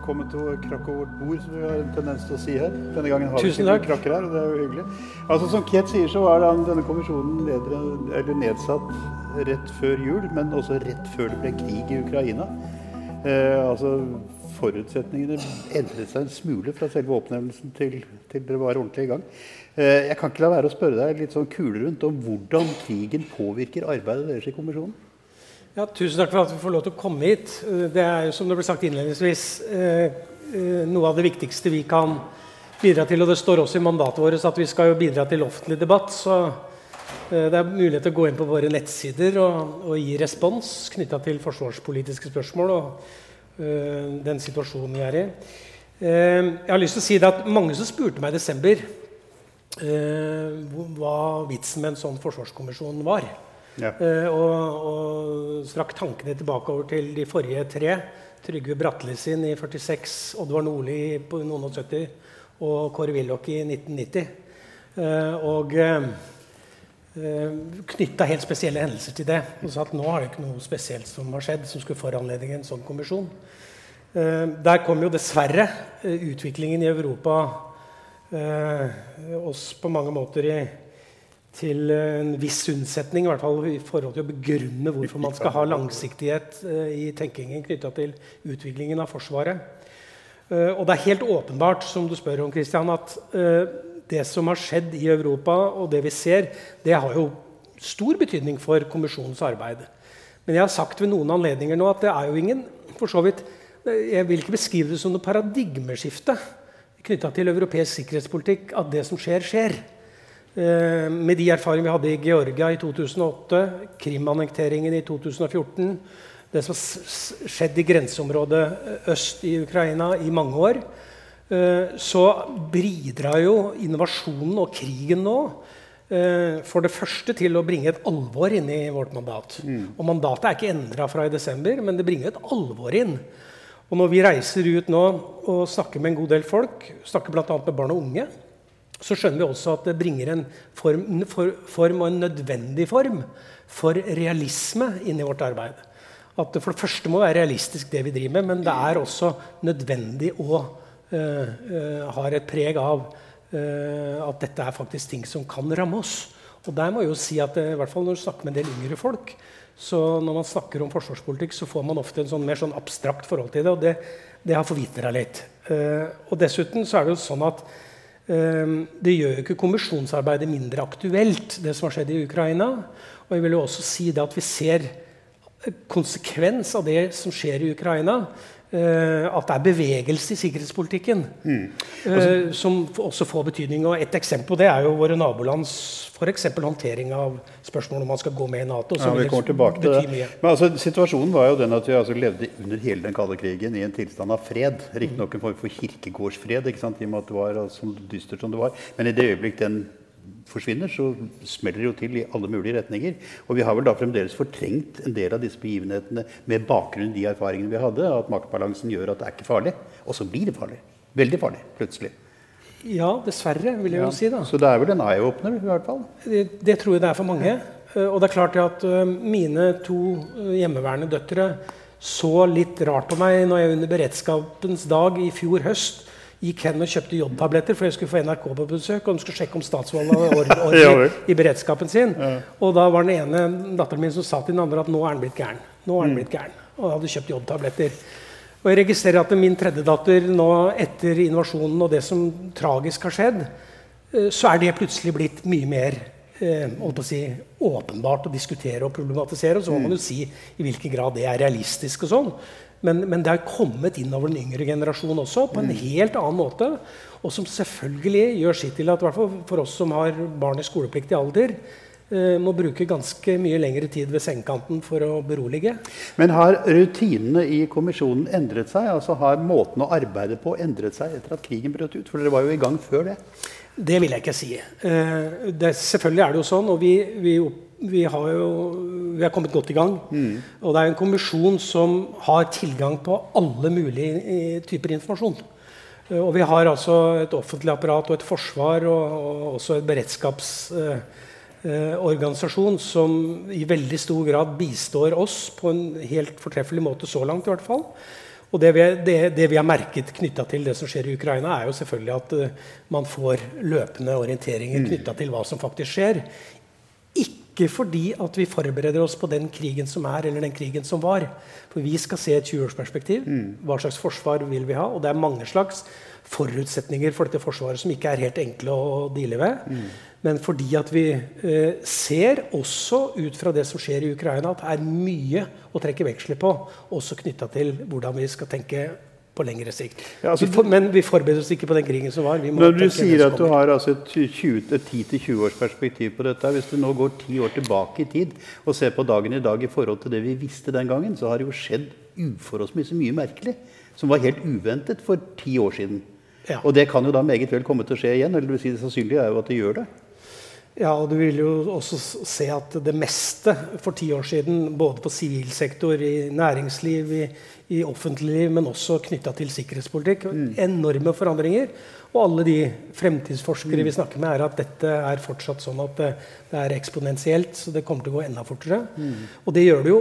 velkommen til å krakke vårt bord, som vi har en tendens til å si her. Denne gangen har vi ikke krakker her, og det er jo hyggelig. Altså, Som Ket sier, så var den- denne kommisjonen leder, eller nedsatt rett før jul, men også rett før det ble krig i Ukraina. Eh, altså, Forutsetningene endret seg en smule fra selve oppnevnelsen til, til dere var ordentlig i gang. Eh, jeg kan ikke la være å spørre deg litt sånn kulerundt om hvordan krigen påvirker arbeidet deres i kommisjonen. Ja, tusen takk for at vi får lov til å komme hit. Eh, Det er jo, som det ble sagt innledningsvis, eh, eh, noe av det viktigste vi kan bidra til. Og det står også i mandatet vårt at vi skal jo bidra til offentlig debatt. Så det er mulighet til å gå inn på våre nettsider og, og gi respons knytta til forsvarspolitiske spørsmål og den situasjonen vi er i. Jeg har lyst til å si det at mange som spurte meg i desember hva vitsen med en sånn forsvarskommisjon var. Ja. Eh, og, og strakk tankene tilbake over til de forrige tre. Trygve Bratteli sin i 46, Oddvar Nordli på noen og 70 og Kåre Willoch i 1990. Eh, og eh, knytta helt spesielle hendelser til det. Og sa at nå har det ikke noe spesielt som har skjedd som skulle foranledige en sånn kommisjon. Der kom jo dessverre utviklingen i Europa oss på mange måter i, til en viss unnsetning, i hvert fall i forhold til å begrunne hvorfor man skal ha langsiktighet eh, i tenkingen knytta til utviklingen av Forsvaret. Eh, og det er helt åpenbart, som du spør om, Christian, at eh, det som har skjedd i Europa, og det vi ser, det har jo stor betydning for kommisjonens arbeid. Men jeg har sagt ved noen anledninger nå at det er jo ingen for så vidt, Jeg vil ikke beskrive det som noe paradigmeskifte knytta til europeisk sikkerhetspolitikk at det som skjer, skjer. Eh, med de erfaringene vi hadde i Georgia i 2008, Krim-annekteringen i 2014, det som har skjedd i grenseområdet eh, øst i Ukraina i mange år, eh, så bidrar jo innovasjonen og krigen nå eh, for det første til å bringe et alvor inn i vårt mandat. Og mandatet er ikke endra fra i desember, men det bringer et alvor inn. Og når vi reiser ut nå og snakker med en god del folk, snakker bl.a. med barn og unge, så skjønner vi også at det bringer en form, for, form og en nødvendig form for realisme inn i vårt arbeid. At det for det første må være realistisk, det vi driver med, men det er også nødvendig eh, eh, har et preg av eh, at dette er faktisk ting som kan ramme oss. Og der må jeg jo si at i hvert fall når du snakker med en del yngre folk, så når man snakker om forsvarspolitikk, så får man ofte en sånn mer sånn abstrakt forhold til det, og det, det har forvitra litt. Uh, og dessuten så er det jo sånn at det gjør jo ikke kommisjonsarbeidet mindre aktuelt, det som har skjedd i Ukraina. Og jeg vil jo også si det at vi ser konsekvens av det som skjer i Ukraina. eh, at det er bevegelse i sikkerhetspolitikken eh, som også får betydning. Og Et eksempel på det er jo våre nabolands eksempel håndtering av spørsmål om man skal gå med i Nato. Ja, vi kommer tilbake til det. Men altså, Situasjonen var jo den at vi altså levde under hele den kalde krigen i en tilstand av fred. Riktignok en form for kirkegårdsfred, ikke sant? i og med at det var altså, så dystert som det var. Men i det øyeblikk den forsvinner, så smeller det jo til i alle mulige retninger. Og vi har vel da fremdeles fortrengt en del av disse begivenhetene med bakgrunn i de erfaringene vi hadde, at maktbalansen gjør at det er ikke farlig. Og så blir det farlig. Veldig farlig, plutselig. Ja, dessverre, vil jeg jo si. da. Så det er vel en eye-opener, i hvert fall. Det, det tror jeg det er for mange. Eh, Og det er klart at eh, mine to eh, hjemmeværende døtre så litt rart på meg når jeg under beredskapens dag i fjor høst gikk hen og kjøpte jodtabletter for jeg skulle få NRK på besøk. Og de skulle sjekke om statsvalget hadde orden orden i, i beredskapen sin. Og da var den ene datteren min som sa til den andre at nå er han blitt gæren. Nå er han blitt gæren. Og hadde kjøpt jodtabletter. Og jeg registrerer at min tredjedatter nå etter invasjonen og det som tragisk har skjedd, eh, så er det plutselig blitt mye mer eh, si, åpenbart å diskutere og problematisere. Og så må man jo si i hvilken grad det er realistisk. og sånn. Men, men det har kommet inn over den yngre generasjonen også på en helt annen måte. Og som selvfølgelig gjør sitt til at i hvert fall for oss som har barn i skolepliktig alder, må bruke ganske mye lengre tid ved sengekanten for å berolige. Men har rutinene i kommisjonen endret seg? Altså Har måten å arbeide på endret seg etter at krigen brøt ut? For dere var jo i gang før det. Det vil jeg ikke si. Eh, det, selvfølgelig er det jo sånn, og vi, vi, vi har jo vi har kommet godt i gang. Og det er en kommisjon som har tilgang på alle mulige eh, typer informasjon. Eh, og vi har altså et offentlig apparat og et forsvar og, og også et beredskapsorganisasjon som i veldig stor grad bistår oss på en helt fortreffelig måte så langt. i hvert fall. Og det vi, det, det vi har merket knytta til det som skjer i Ukraina, er jo selvfølgelig at eh, man får løpende orienteringer knytta til hva som faktisk skjer. Ikke fordi at vi forbereder oss på den krigen som er, eller den krigen som var. For vi skal se et 20-årsperspektiv. Hva slags forsvar vil vi ha? Og det er mange slags forutsetninger for dette forsvaret som ikke er helt enkle å deale med. Mm. Men fordi at vi eh, ser også ut fra det som skjer i Ukraina, at det er mye å trekke veksler på, også knytta til hvordan vi skal tenke på lengre sikt. Ja, altså, vi for, men vi forbereder oss ikke på den krigen som var. når du sier at du har altså et, et 10-20 års perspektiv på dette, hvis du nå går ti år tilbake i tid og ser på dagen i dag i forhold til det vi visste den gangen, så har det jo skjedd uforholdsmessig mye merkelig som var helt uventet for ti år siden. Ja. Og det kan jo da meget vel komme til å skje igjen. eller det, si det sannsynlige er jo at det gjør det. Ja, og du vil jo også se at det meste for ti år siden, både på sivil sektor, i næringsliv, i, i offentlig liv, men også knytta til sikkerhetspolitikk, mm. enorme forandringer. Og alle de fremtidsforskere mm. vi snakker med, er at dette er fortsatt sånn at det, det er eksponentielt, så det kommer til å gå enda fortere. Mm. Og det gjør det jo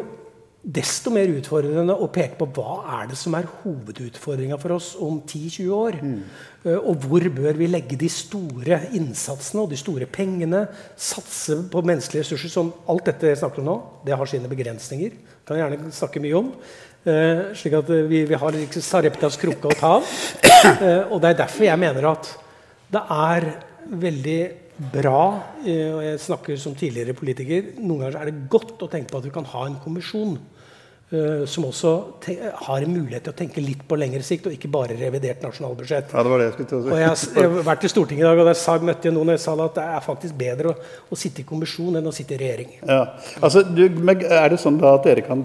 desto mer utfordrende å peke på hva er det som er hovedutfordringa for oss om 10-20 år. Mm. Uh, og hvor bør vi legge de store innsatsene og de store pengene? Satse på menneskelige ressurser. som Alt dette jeg snakker om nå, det har sine begrensninger. kan jeg gjerne snakke mye om. Uh, slik at vi, vi har liksom Sareptas krukke å ta av. Uh, og det er derfor jeg mener at det er veldig bra, eh, og jeg snakker som tidligere politiker, noen ganger er det godt å tenke på at vi kan ha en kommisjon uh, som også har en mulighet til å tenke litt på lengre sikt, og ikke bare revidert nasjonalbudsjett. Ja, det var det Jeg skulle til å si. Og jeg, jeg, har vært i Stortinget i dag, og der møtte jeg noen og sa at det er faktisk bedre å, å, sitte i kommisjon enn å sitte i regjering. Ja, altså, du, Er det sånn da at dere kan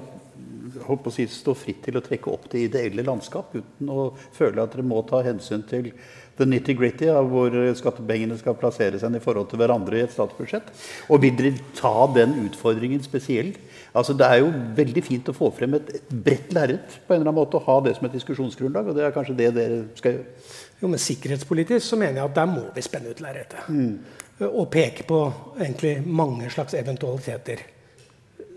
å si, stå fritt til å trekke opp det ideelle landskap uten å føle at dere må ta hensyn til the nitty-gritty av hvor skattepengene skal plassere seg i forhold til hverandre i et statsbudsjett? Og vil dere ta den utfordringen spesielt? Altså, det er jo veldig fint å få frem et, et bredt lerret på en eller annen måte og ha det som et diskusjonsgrunnlag. og det er kanskje det dere skal gjøre. Jo, men Sikkerhetspolitisk så mener jeg at der må vi spenne ut lerretet. Mm. Og peke på egentlig mange slags eventualiteter.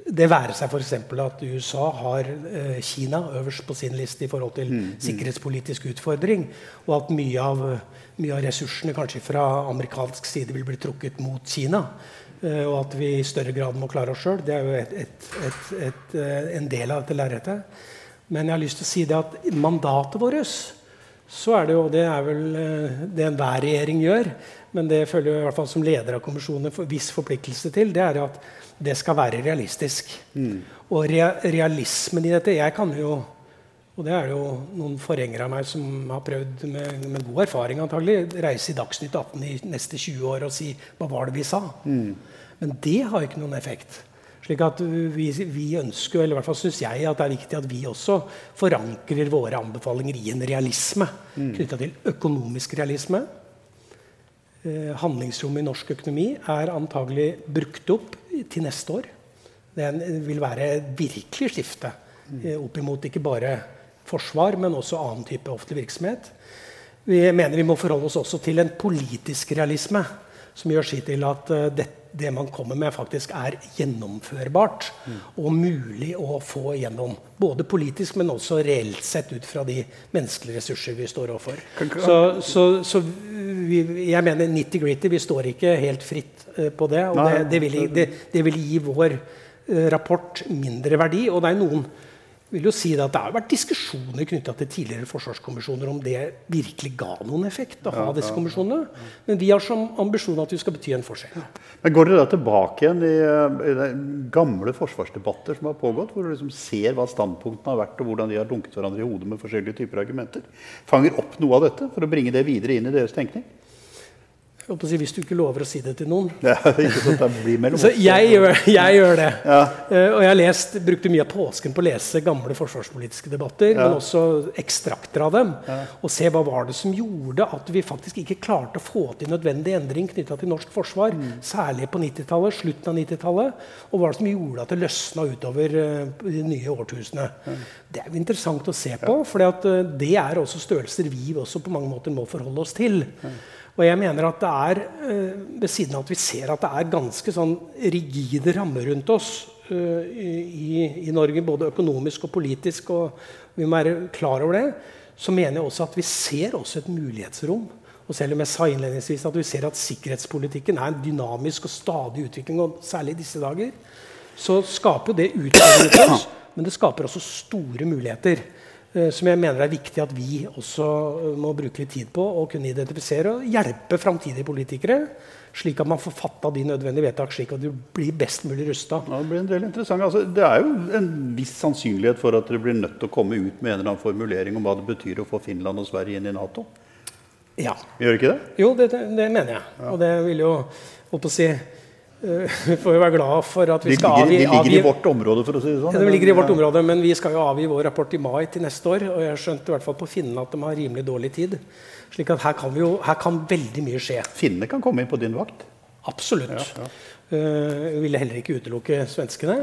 Det være seg f.eks. at USA har eh, Kina øverst på sin liste i forhold til mm, mm. sikkerhetspolitisk utfordring, og at mye av, mye av, ressursene kanskje fra amerikansk side vil bli trukket mot Kina. Eh, og at vi i større grad må klare oss sjøl. Det er jo et, et, et, eh, en del av dette lerretet. Men jeg har lyst til å si det at mandatet vårt så er det jo, det er vel det enhver regjering gjør, men det føler jeg i hvert fall som leder av kommisjonen for viss forpliktelse til, det er at det skal være realistisk. Mm. Og rea realismen i dette Jeg kan jo og det er det jo noen forgjengere av meg som har prøvd med, med, god erfaring antagelig, reise i Dagsnytt 18 i neste 20 år og si 'Hva var det vi sa?' Mm. Men det har ikke noen effekt. Slik at vi, vi ønsker, eller i hvert fall syns jeg, at det er viktig at vi også forankrer våre anbefalinger i en realisme mm. knytta til økonomisk realisme. Eh, handlingsrommet i norsk økonomi er antagelig brukt opp til neste år. Det vil være virkelig skifte eh, opp imot ikke bare forsvar, men også annen type offentlig virksomhet. Vi mener vi må forholde oss også til en politisk realisme som gjør sitt til at uh, det, det, man kommer med, faktisk er gjennomførbart mm. og mulig å få gjennom. Både politisk, men også reelt sett ut fra de menneskelige ressurser vi står overfor. Så, så, så vi, jeg mener nitty-gritty. Vi står ikke helt fritt uh, på det. Og det, det, vil, det, vil, gi vår uh, rapport mindre verdi. Og det er noen vil jo si at Det har vært diskusjoner knytta til tidligere forsvarskommisjoner om det virkelig ga noen effekt. å ha ja, disse kommisjonene. Men vi har som ambisjon at vi skal bety en forskjell. Men Går dere da tilbake igjen i, i gamle forsvarsdebatter som har pågått, hvor du liksom ser hva standpunktene har vært, og hvordan de har dunket hverandre i hodet med forskjellige typer argumenter? Fanger opp noe av dette for å bringe det videre inn i deres tenkning? Si, hvis du ikke lover å si det til noen. Ja, ikke sånn at det blir mellom Så jeg gjør, jeg gjør det. Ja. Uh, og jeg lest, brukte mye av påsken på å lese gamle forsvarspolitiske debatter, ja. men også ekstrakter av dem. Og se hva var det som gjorde at vi faktisk ikke klarte å få til nødvendig endring knytta til norsk forsvar. Mm. Særlig på 90-tallet, slutten av 90-tallet. Og hva det som gjorde at det løsna utover uh, de nye årtusene. Det er jo interessant å se på, for uh, det er også størrelser vi også på mange måter må forholde oss til. Og jeg mener at det er, eh, Ved siden av at vi ser at det er ganske sånn rigide rammer rundt oss uh, i, i, Norge, både økonomisk og politisk, og vi må være klar over det, så mener jeg også at vi ser også et mulighetsrom. Og selv om jeg sa innledningsvis at vi ser at sikkerhetspolitikken er en dynamisk og stadig utvikling, og særlig i disse dager, så skaper det utfordringer for oss, men det skaper også store muligheter. Eh, som jeg mener er viktig at vi også eh, må bruke litt tid på å kunne identifisere og hjelpe framtidige politikere, slik at man får fatta de nødvendige vedtak, slik at du blir best mulig rusta. Ja, det blir en del interessant. Altså, det er jo en viss sannsynlighet for at dere blir nødt til å komme ut med en eller annen formulering om hva det betyr å få Finland og Sverige inn i Nato? Ja. Gjør ikke det? Jo, det, det, mener jeg. Ja. Og det vil jo holdt på å si vi får jo være glad for at vi skal avgi, De ligger i vårt område, for å si det sånn? Ja, de ligger i vårt område, men vi skal jo avgi vår rapport i mai til neste år. Og jeg skjønte i hvert fall på finnene at de har rimelig dårlig tid. slik at her kan, jo, her kan veldig mye skje. Finnene kan komme inn på din vakt? Absolutt. Ja, ja. Uh, ville heller ikke utelukke svenskene.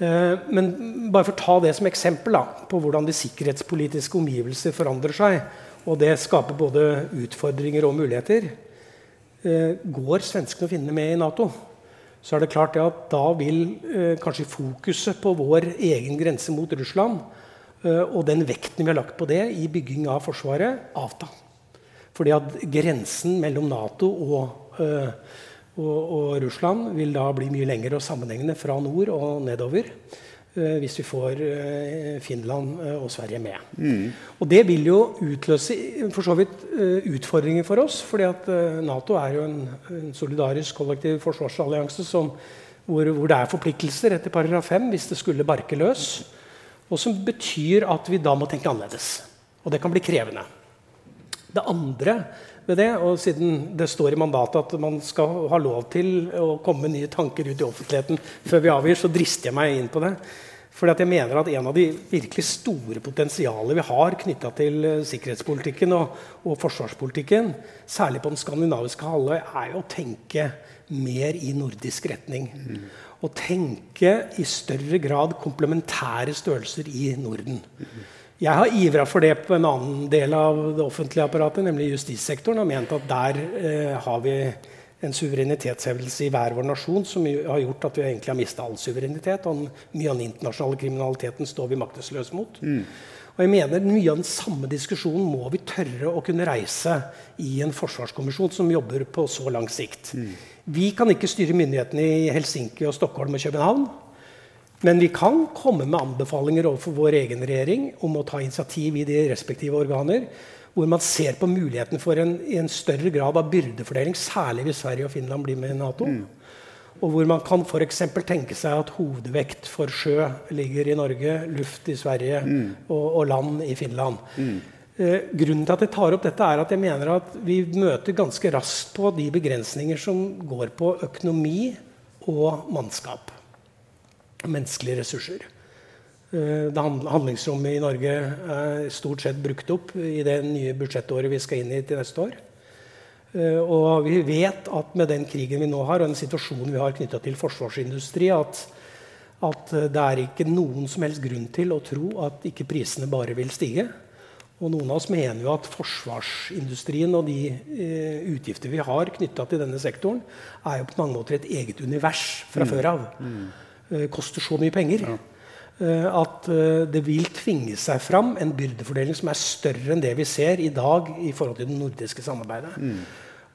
Uh, men bare for å ta det som eksempel da, på hvordan de sikkerhetspolitiske omgivelser forandrer seg, og det skaper både utfordringer og muligheter, uh, går svenskene og finnene med i Nato? Så er det klart at da vil eh, kanskje fokuset på vår egen grense mot Russland eh, og den vekten vi har lagt på det i bygging av Forsvaret, avta. Fordi at grensen mellom Nato og, eh, og, og Russland vil da bli mye lengre og sammenhengende fra nord og nedover. Eh, hvis vi får eh, Finland eh, og Sverige med. Mm. Og det vil jo utløse for så vidt utfordringer for oss. fordi at Nato er jo en, en solidarisk kollektiv forsvarsallianse som, hvor, hvor, det er forpliktelser etter paragraf 5 hvis det skulle barke løs. Og som betyr at vi da må tenke annerledes. Og det kan bli krevende. Det andre ved det, og siden det står i mandatet at man skal ha lov til å komme med nye tanker ut i offentligheten før vi avgir, så drister jeg meg inn på det. Fordi at jeg mener at En av de virkelig store potensialene vi har knytta til eh, sikkerhetspolitikken og, og, forsvarspolitikken, særlig på den skandinaviske halvøy, er jo å tenke mer i nordisk retning. Mm. Tenke i større grad komplementære størrelser i Norden. Mm. Jeg har ivra for det på en annen del av det offentlige apparatet, nemlig justissektoren, og ment at der eh, har vi en suverenitetshevdelse i hver vår nasjon som har gjort at vi egentlig har mista all suverenitet. Og mye av den internasjonale kriminaliteten står vi maktesløse mot. Mm. Og jeg mener Mye av den samme diskusjonen må vi tørre å kunne reise i en forsvarskommisjon som jobber på så lang sikt. Mm. Vi kan ikke styre myndighetene i Helsinki, og Stockholm og København. Men vi kan komme med anbefalinger overfor vår egen regjering om å ta initiativ i de respektive organer, hvor man ser på muligheten for en, en større grad av byrdefordeling, særlig hvis Sverige og Finland blir med i Nato. Mm. Og hvor man kan for tenke seg at hovedvekt for sjø ligger i Norge, luft i Sverige mm. og, og, land i Finland. Mm. Eh, grunnen til at jeg tar opp dette er at jeg mener at vi møter ganske raskt på de begrensninger som går på økonomi og mannskap menneskelige ressurser. Eh, det handlingsrommet i Norge er stort sett brukt opp i det nye budsjettåret vi skal inn i til neste år. Eh, og vi vet at med den krigen vi nå har, og den situasjonen vi har knytta til forsvarsindustri, at, at, det er ikke noen som helst grunn til å tro at ikke prisene bare vil stige. Og noen av oss mener jo at forsvarsindustrien og de eh, utgifter vi har knytta til denne sektoren, er jo på mange måter et eget univers fra mm. før av. Mm. Eh, koster så mye penger. Ja. Eh, at eh, det vil tvinge seg fram en byrdefordeling som er større enn det vi ser i dag i forhold til det nordiske samarbeidet. Mm.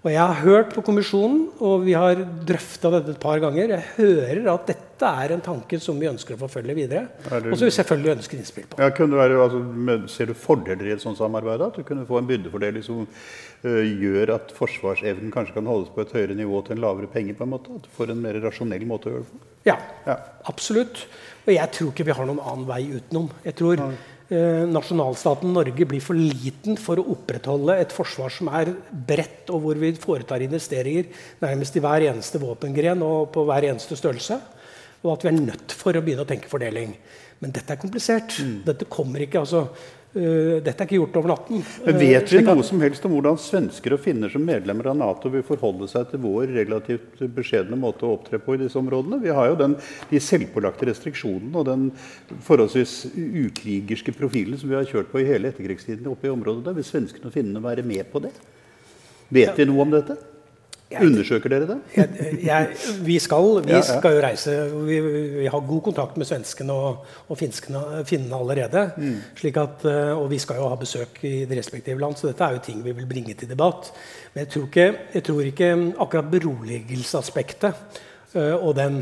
Og Jeg har hørt på kommisjonen, og vi har drøfta dette et par ganger. Jeg hører at dette er en tanke som vi ønsker å forfølge videre. Og som vi selvfølgelig ønsker innspill på. Ja, være, altså, ser du fordeler i et sånt samarbeid? At du kunne få en byrdefordeling som uh, gjør at forsvarsevnen kanskje kan holdes på et høyere nivå til en lavere penge? på en måte? At du får en mer rasjonell måte å gjøre det på? Ja, ja. absolutt. Og jeg tror ikke vi har noen annen vei utenom. Jeg tror... Ja nasjonalstaten Norge blir for liten for å opprettholde et forsvar som er bredt, og hvor vi foretar investeringer nærmest i hver eneste våpengren og på hver eneste størrelse. Og at vi er nødt for å begynne å tenke fordeling. Men dette er komplisert. Mm. Dette kommer ikke, altså, dette er ikke gjort over natten. Men Vet vi noe som helst om hvordan svensker og finner som medlemmer av Nato vil forholde seg til vår relativt beskjedne måte å opptre på i disse områdene? Vi har jo den, de selvpålagte restriksjonene og den forholdsvis ukrigerske profilen som vi har kjørt på i hele etterkrigstiden oppe i området der. Vil svenskene og finnene være med på det? Vet vi noe om dette? Undersøker dere det? Jeg, jeg, vi skal, vi Ja, ja. skal jo reise. Vi, vi har god kontakt med svenskene og, og finskene, finnene allerede. Mm. Slik at, eh, og vi skal jo ha besøk i de respektive land, så dette er jo ting vi vil bringe til debatt. Men jeg tror ikke, jeg tror ikke akkurat beroligelsesaspektet eh, og den,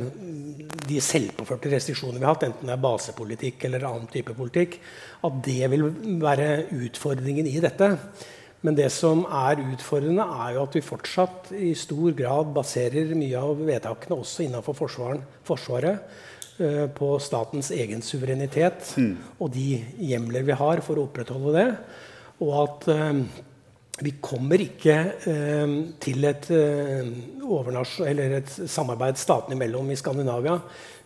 de selvpåførte restriksjonene vi har hatt, enten det er basepolitikk eller annen type politikk, at det vil være utfordringen i dette. Men det som er utfordrende, er jo at vi fortsatt i stor grad baserer mye av vedtakene også innenfor forsvaren, Forsvaret eh, på statens egen suverenitet og de hjemler vi har for å opprettholde det. Og at eh, vi kommer ikke eh, til et, eh, eller et samarbeid statene imellom i Skandinavia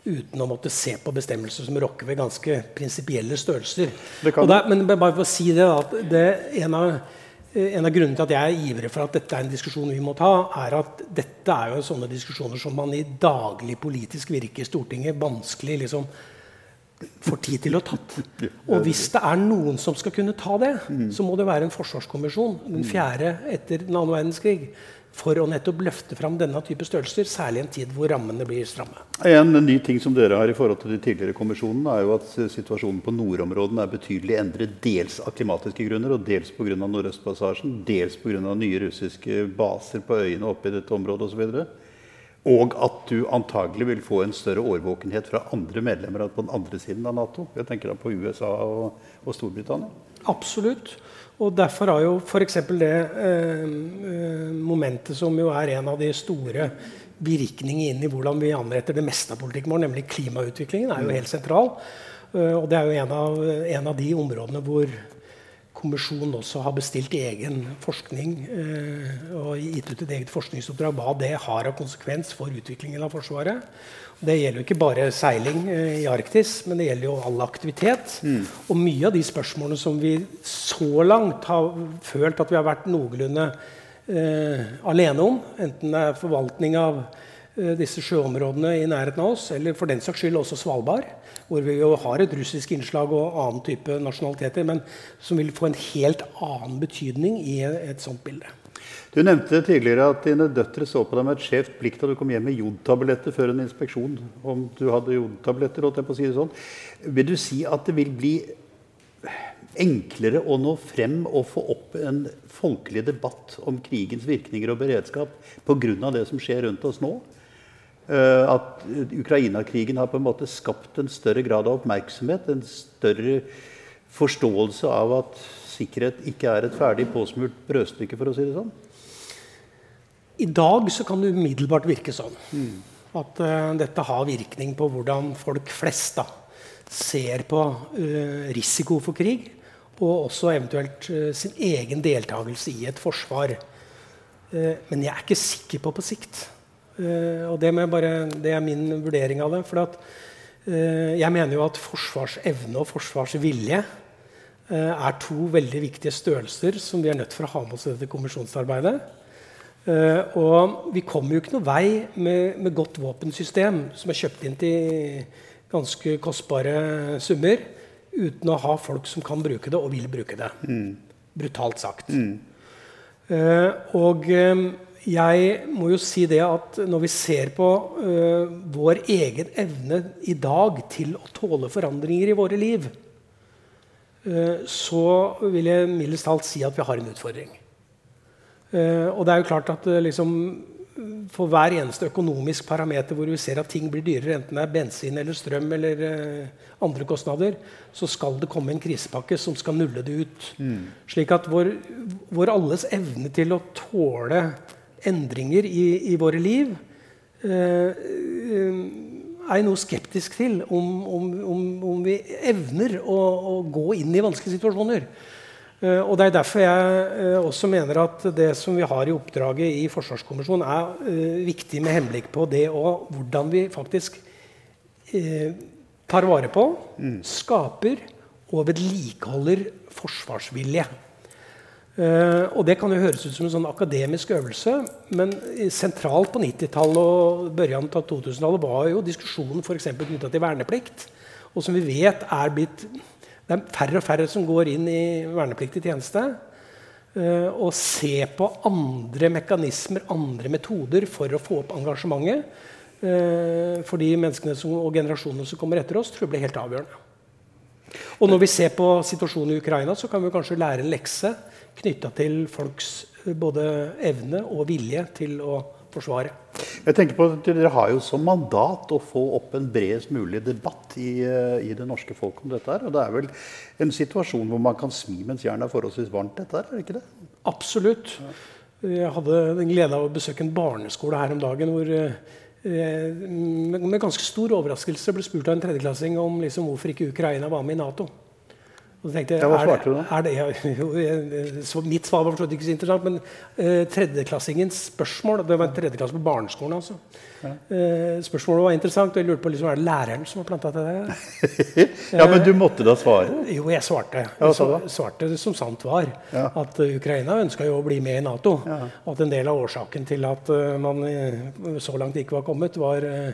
uten å måtte se på bestemmelser som rokker ved ganske prinsipielle størrelser. Det det, men bare for å si det, da, at det en av En av grunnene til at jeg er ivrig for at dette er en diskusjon vi må ta, er at dette er jo sånne diskusjoner som man i daglig politisk virke i Stortinget vanskelig liksom får tid til å tatt. Og hvis det er noen som skal kunne ta det, så må det være en forsvarskommisjon, den fjerde etter den andre verdenskrig, for å nettopp løfte fram denne type størrelser, særlig i en tid hvor rammene blir stramme. En ny ting som dere har i forhold til de tidligere kommisjonene, er jo at situasjonen på nordområdene er betydelig endret. Dels av klimatiske grunner, og dels pga. Nordøstpassasjen. Dels pga. nye russiske baser på øyene oppe i dette området osv. Og at du antagelig vil få en større årvåkenhet fra andre medlemmer på den andre siden av Nato. Jeg tenker da på USA og, og Storbritannia. Absolutt. Og derfor har jo f.eks. det eh, eh, momentet som jo er en av de store virkningene inn i hvordan vi anretter det meste av politikken vår, nemlig klimautviklingen, er jo helt sentral. Eh, og det er jo en av, en av de områdene hvor kommisjonen også har bestilt egen forskning eh, og gitt ut et eget forskningsoppdrag hva det har av konsekvens for utviklingen av Forsvaret. Det gjelder jo ikke bare seiling eh, i Arktis, men det gjelder jo all aktivitet. Og mye av de spørsmålene som vi så langt har følt at vi har vært noenlunde eh, alene om, enten det er forvaltning av disse sjøområdene i nærheten av oss, eller for den saks skyld også Svalbard, hvor vi jo har et russisk innslag og annen type nasjonaliteter, men som vil få en helt annen betydning i et sånt bilde. Du nevnte tidligere at dine døtre så på deg med et skjevt blikk da du kom hjem med jodtabletter før en inspeksjon. Om du hadde jodtabletter, holdt jeg på å si det sånn. Vil du si at det vil bli enklere å nå frem og få opp en folkelig debatt om krigens virkninger og beredskap pga. det som skjer rundt oss nå? Eh, At Ukraina-krigen har på en måte skapt en større grad av oppmerksomhet, en større forståelse av at sikkerhet ikke er et ferdig påsmurt brødstykke, for å si det sånn? I dag så kan det umiddelbart virke sånn. At uh, dette har virkning på hvordan folk flest da, ser på uh, risiko for krig. Og også eventuelt uh, sin egen deltakelse i et forsvar. Eh, men jeg er ikke sikker på på sikt. Eh, og det, bare, det er min vurdering av det. For at, eh, jeg mener jo at forsvarsevne og forsvarsvilje eh, er to veldig viktige størrelser som vi er nødt for å ha med oss i dette kommisjonsarbeidet. Og vi kommer jo ikke noe vei med, med godt våpensystem som er kjøpt inn til ganske kostbare summer, uten å ha folk som kan bruke det og vil bruke det. Brutalt sagt. Eh, og eh, jeg må jo si det at når vi ser på uh, vår egen evne i dag til å tåle forandringer i våre liv, uh, så vil jeg mildest talt si at vi har en utfordring. Uh, og det er jo klart at liksom, for hver eneste økonomisk parameter hvor vi ser at ting blir dyrere, enten det er bensin eller strøm eller andre kostnader, så skal det komme en krisepakke som skal nulle det ut. Slik at vår, vår alles evne til å tåle endringer i, i våre liv eh, eh, er jeg noe skeptisk til om, om, om, om vi evner å, å gå inn i vanskelige situasjoner. Eh, og Det er derfor jeg eh, også mener at det som vi har i oppdraget i Forsvarskommisjonen, er eh, viktig med henblikk på det og hvordan vi faktisk eh, tar vare på, skaper og vedlikeholder forsvarsvilje. Eh, og Det kan jo høres ut som en sånn akademisk øvelse, men sentralt på 90-tallet og børjan av 2000-tallet var jo diskusjonen for knytta til verneplikt. Og som vi vet er blitt Det er færre og færre som går inn i vernepliktig tjeneste. Uh, og se på andre mekanismer, andre metoder, for å få opp engasjementet. Uh, for de menneskene som, og generasjonene som kommer etter oss, tror jeg blir helt avgjørende. Og når vi ser på situasjonen i Ukraina, så kan vi kanskje lære en lekse knytta til folks både evne og vilje til å forsvare. Jeg tenker på at Dere har jo som mandat å få opp en bredest mulig debatt i, eh, i det norske folk om dette. her, og Det er vel en situasjon hvor man kan smi mens jernet er forholdsvis varmt? dette her, er det ikke det? Absolutt. Jeg hadde den glede av å besøke en barneskole her om dagen hvor eh, med ganske stor overraskelse ble spurt av en tredjeklassing om liksom, hvorfor ikke Ukraina var med i Nato. Og så tenkte jeg, Hva svarte du da? Er det, ja, så mitt svar var ikke så interessant, men uh, tredjeklassingens spørsmål Det var en tredjeklasse på barneskolen. altså. Ja. Uh, spørsmålet var interessant, og jeg lurte på liksom, er det læreren som har planta det der. ja, Men du måtte da svare? Uh, jo, jeg svarte. Jeg svarte som sant var. Ja. At Ukraina ønska jo å bli med i Nato. Ja. Og at en del av årsaken til at man så langt ikke var kommet, var Eh,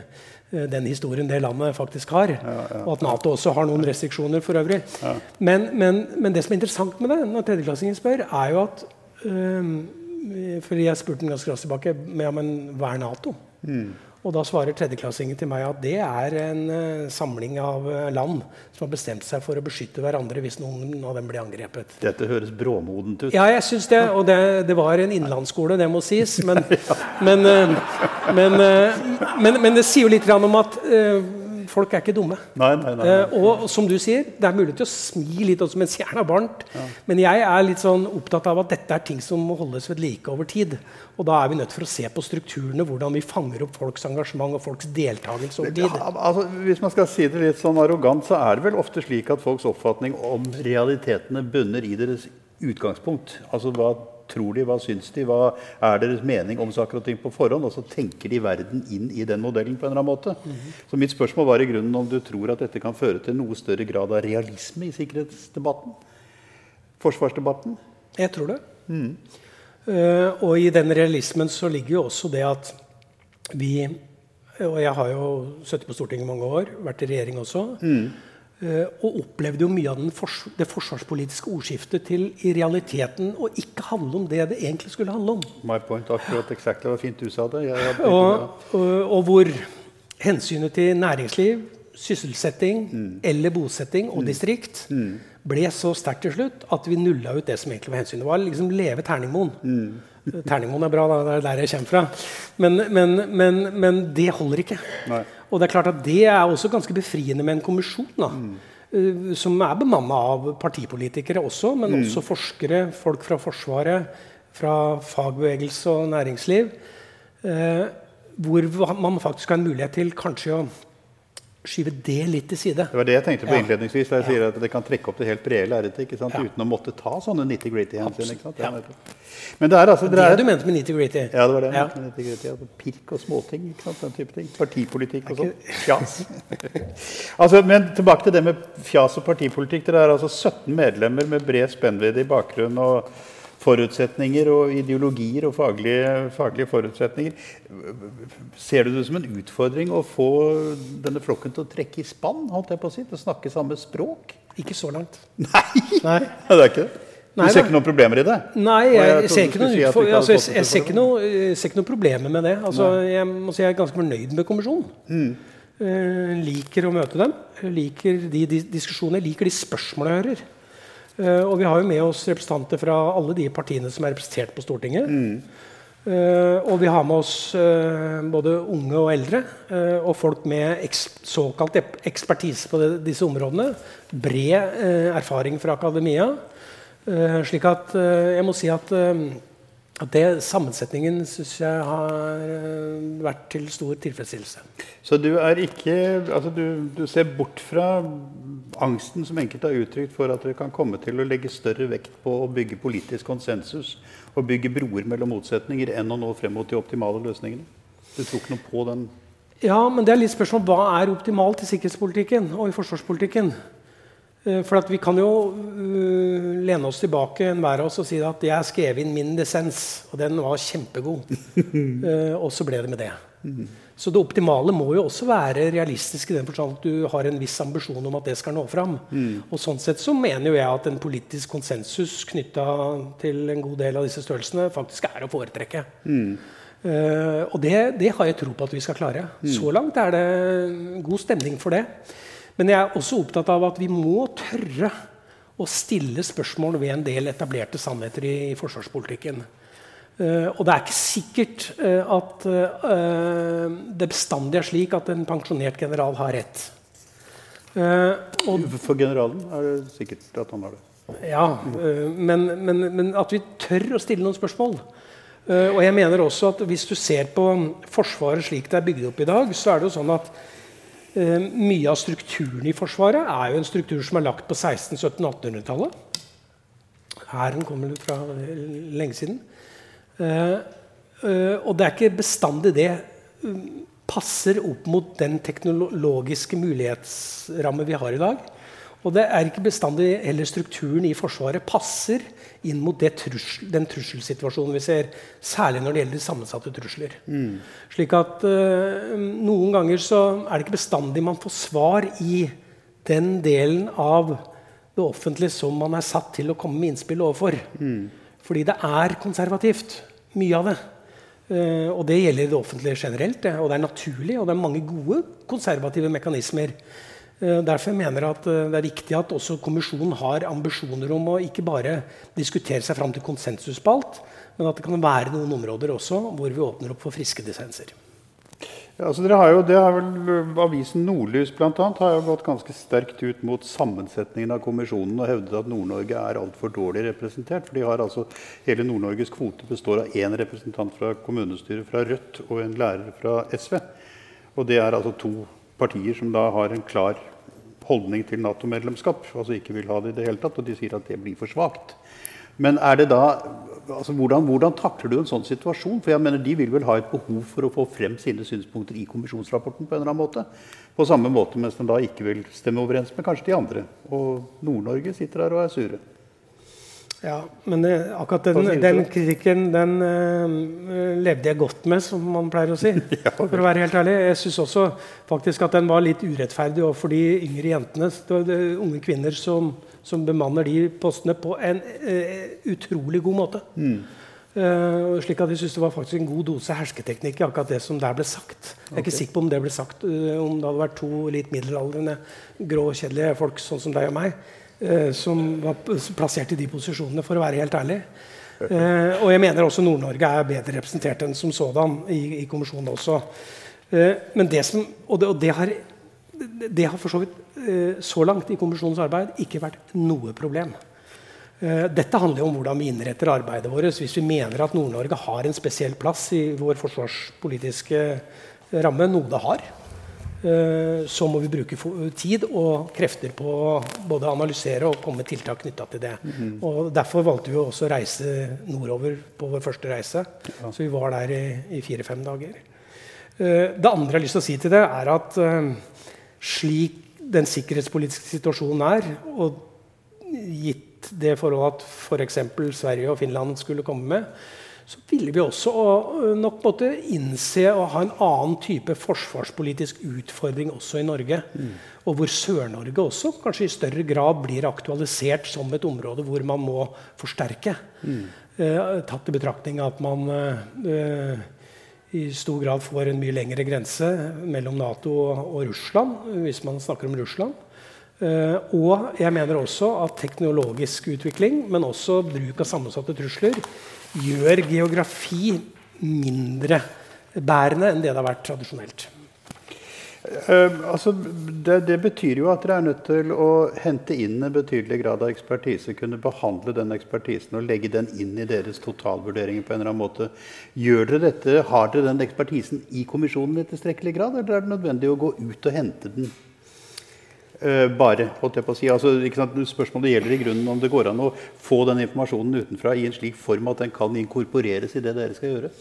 den historien det landet faktisk har. Ja, ja. Og at Nato også har noen restriksjoner for øvrig. Ja. Men, men, men, det som er interessant med det, når tredjeklassingen spør, er jo at um, Fordi jeg spurte den ganske raskt tilbake ja, men hva er Nato? Mm. Og da svarer tredjeklassingen til meg at det er en uh, samling av uh, land som har bestemt seg for å beskytte hverandre hvis noen av dem blir angrepet. Dette høres bråmodent ut. Ja, jeg syns det. Og det, det, var en innlandsskole, det må sies. Men, men, men, men, men, det sier jo litt om at folk er ikke dumme. Nei, nei, nei, eh, og som du sier, det er mulig til å smi litt også mens jernet er varmt. Ja. Men jeg er litt sånn opptatt av at dette er ting som må holdes ved like over tid. Og da er vi nødt for å se på strukturene, hvordan vi fanger opp folks engasjement og folks deltakelse over tid. Ja, altså, hvis man skal si det litt sånn arrogant, så er det vel ofte slik at folks oppfatning om realitetene bunner i deres utgangspunkt. Altså hva tror de, hva syns de, hva er deres mening om saker og ting på forhånd? Og så tenker de verden inn i den modellen på en eller annen måte. Mm -hmm. Så mitt spørsmål var i grunnen om du tror at dette kan føre til noe større grad av realisme i sikkerhetsdebatten? Forsvarsdebatten? Jeg tror det. Mm. Uh, og i den realismen så ligger jo også det at vi Og jeg har jo sittet på Stortinget i mange år, vært i regjering også. Mm. Uh, og opplevde jo mye av fors det forsvarspolitiske ordskiftet til i realiteten å ikke handle om det det egentlig skulle handle om. My point, akkurat exactly, var fint du sa det. Og, og, og, hvor hensynet til næringsliv, sysselsetting mm. eller bosetting og mm. distrikt mm. ble så sterkt til slutt at vi nulla ut det som egentlig var hensynet. Var liksom leve Terningmoen. Mm. Terningmoen er bra, det er der jeg kommer fra. Men, men, men, men det holder ikke. Nei. Og det er klart at det er også ganske befriende med en kommisjon. da, mm. Som er bemanna av partipolitikere også, men mm. også forskere, folk fra Forsvaret, fra fagbevegelse og næringsliv. Eh, hvor man faktisk har en mulighet til kanskje å skyve det litt til side. Det var det jeg tenkte på ja. innledningsvis. jeg sier at Det kan trekke opp det helt brede lerretet ja. uten å måtte ta sånne nitty-gritty-hensyn. Ja. Men det er altså Det, er, du mente med nitty-gritty? Ja, det var det. Ja. Nitty -gritty, altså pirk og småting. Ikke sant? Den type ting. Partipolitikk og sånn. Fjas. altså, men tilbake til det med fjas og partipolitikk. Dere er altså 17 medlemmer med bred spennvidde i bakgrunn. og forutsetninger og ideologier og faglige, faglige, forutsetninger. Ser du det som en utfordring å få denne flokken til å trekke i spann? holdt jeg på å si, Til å snakke samme språk? Ikke så langt. Nei! Nei. det er ikke det? Du Nei, ser ikke noen problemer i det? Nei, jeg, jeg, ser, ikke noen, si altså, jeg, jeg ser, ikke noe, ser ikke noe problemer med det. Altså, jeg må si jeg er ganske fornøyd med kommisjonen. Mm. Uh, liker å møte dem. Liker de, de diskusjonene, liker de spørsmålene jeg hører. Uh, og vi har jo med oss representanter fra alle de partiene som er representert på Stortinget. Mm. Uh, og vi har med oss uh, både unge og eldre, og folk med eks såkalt ekspertise på det, disse områdene. Bred erfaring fra akademia. slik at jeg må si at at det, Sammensetningen syns jeg har uh, vært til stor tilfredsstillelse. Så du er ikke altså du, du, ser bort fra angsten som enkelte har uttrykt for at dere kan komme til å legge større vekt på å bygge politisk konsensus og bygge broer mellom motsetninger enn å nå frem mot de optimale løsningene? Du tror ikke noe på den? Ja, men det er litt spørsmål hva er optimalt i sikkerhetspolitikken og i forsvarspolitikken. Eh, for vi kan jo uh, lene oss tilbake enhver av oss og si at jeg skrev inn min dissens, og den var kjempegod. uh, og så ble det med det. Så det optimale må jo også være realistisk i den forstand at du har en viss ambisjon om at det skal nå fram. Mm. Og sånn sett så mener jo jeg at en politisk konsensus knytta til en god del av disse størrelsene faktisk er å foretrekke. Mm. Uh, og det, det, har jeg tro på at vi skal klare. Mm. Så langt er det god stemning for det. Men jeg er også opptatt av at vi må tørre å stille spørsmål ved en del etablerte sannheter i, i forsvarspolitikken. Uh, og det er ikke sikkert uh, at uh, det bestandig er slik at en pensjonert general har rett. For generalen er det sikkert at han har det. Ja, men, men, men, at vi tør å stille noen spørsmål. og jeg mener også at Hvis du ser på Forsvaret slik det er bygd opp i dag, så er det jo sånn at mye av strukturen i Forsvaret er jo en struktur som er lagt på 1600-, 1700-, 1800-tallet. Hæren kommer fra lenge siden. Uh, uh, og det er ikke bestandig det um, passer opp mot den teknologiske mulighetsramme vi har i dag. Og det er ikke bestandig heller strukturen i Forsvaret passer inn mot trussel, den trusselsituasjonen vi ser, særlig når det gjelder sammensatte trusler. Mm. Slik at uh, Noen ganger så er det ikke bestandig man får svar i den delen av det offentlige som man er satt til å komme med innspill overfor. Mm. Fordi det er konservativt, mye av det. Uh, og det gjelder det offentlige generelt. Og det er naturlig, og det er mange gode konservative mekanismer. Derfor mener jeg at uh, det er viktig at også kommisjonen har ambisjoner om å ikke bare diskutere seg fram til konsensus på alt, men at det kan være noen områder også hvor vi åpner opp for friske dissenser. Ja, altså dere har jo, det har vel eh, Avisen Nordlys blant annet, har jo gått ganske sterkt ut mot sammensetningen av kommisjonen og hevdet at Nord-Norge er altfor dårlig representert. for de har altså, Hele Nord-Norges kvote består av én representant fra kommunestyret fra Rødt og en lærer fra SV. Og det er altså to partier som da har en klar holdning til Nato-medlemskap. Altså ikke vil ha det i det hele tatt, og de sier at det blir for svakt. Men er det da, altså hvordan, hvordan, takler du en sånn situasjon? For jeg mener De vil vel ha et behov for å få frem sine synspunkter i kommisjonsrapporten? på en eller annen måte. På samme måte mens de da ikke vil stemme overens med kanskje de andre. Og Nord-Norge sitter der og er sure. Ja, men det, akkurat den, den kritikken den uh, levde jeg godt med, som man pleier å si. ja, for å være helt ærlig. Jeg syns også faktisk at den var litt urettferdig overfor de yngre jentene. Det, det, unge kvinner som som bemanner de postene på en uh, utrolig god måte. Mm. Uh, slik at de synes Det var faktisk en god dose hersketeknikk i akkurat det som der ble sagt. Jeg er ikke sikker på om det ble sagt uh, om det hadde vært to litt middelaldrende, grå, kjedelige folk sånn som deg og meg, som var plassert i de posisjonene, for å være helt ærlig. og jeg mener også Nord-Norge er bedre representert enn som sådan i, i kommisjonen også. men det som, og det, og det har det har for så vidt eh, så langt i kommisjonens arbeid ikke vært noe problem. Eh, dette handler jo om hvordan vi innretter arbeidet vårt. Hvis vi mener at Nord-Norge har en spesiell plass i vår forsvarspolitiske ramme, noe det har, eh, så må vi bruke tid og krefter på både å analysere og komme med tiltak knytta til det. -hmm. Og Derfor valgte vi også å reise nordover på vår første reise. Så vi var der i, i fire-fem dager. Det andre jeg har lyst til å si til det, er at slik den sikkerhetspolitiske situasjonen er, og gitt det forholdet at f.eks. For Sverige og Finland skulle komme med, så ville vi også nok måtte innse å ha en annen type forsvarspolitisk utfordring også i Norge. Mm. Og hvor Sør-Norge også kanskje i større grad blir aktualisert som et område hvor man må forsterke. Mm. Eh, tatt i betraktning at man eh, i stor grad får en mye lengre grense mellom Nato og, Russland, hvis man snakker om Russland. Uh, og jeg mener også at teknologisk utvikling, men også bruk av sammensatte trusler, gjør geografi mindre bærende enn det det har vært tradisjonelt. Uh, altså, det, det, betyr jo at dere er nødt til å hente inn en betydelig grad av ekspertise. Kunne behandle den ekspertisen og legge den inn i deres totalvurderinger. på en eller annen måte. Gjør dere dette, Har dere den ekspertisen i kommisjonen i tilstrekkelig grad, eller er det nødvendig å gå ut og hente den? Uh, bare, holdt jeg på å si. Altså, Spørsmålet gjelder i grunnen om det går an å få den informasjonen utenfra i en slik form at den kan inkorporeres i det dere skal gjøre.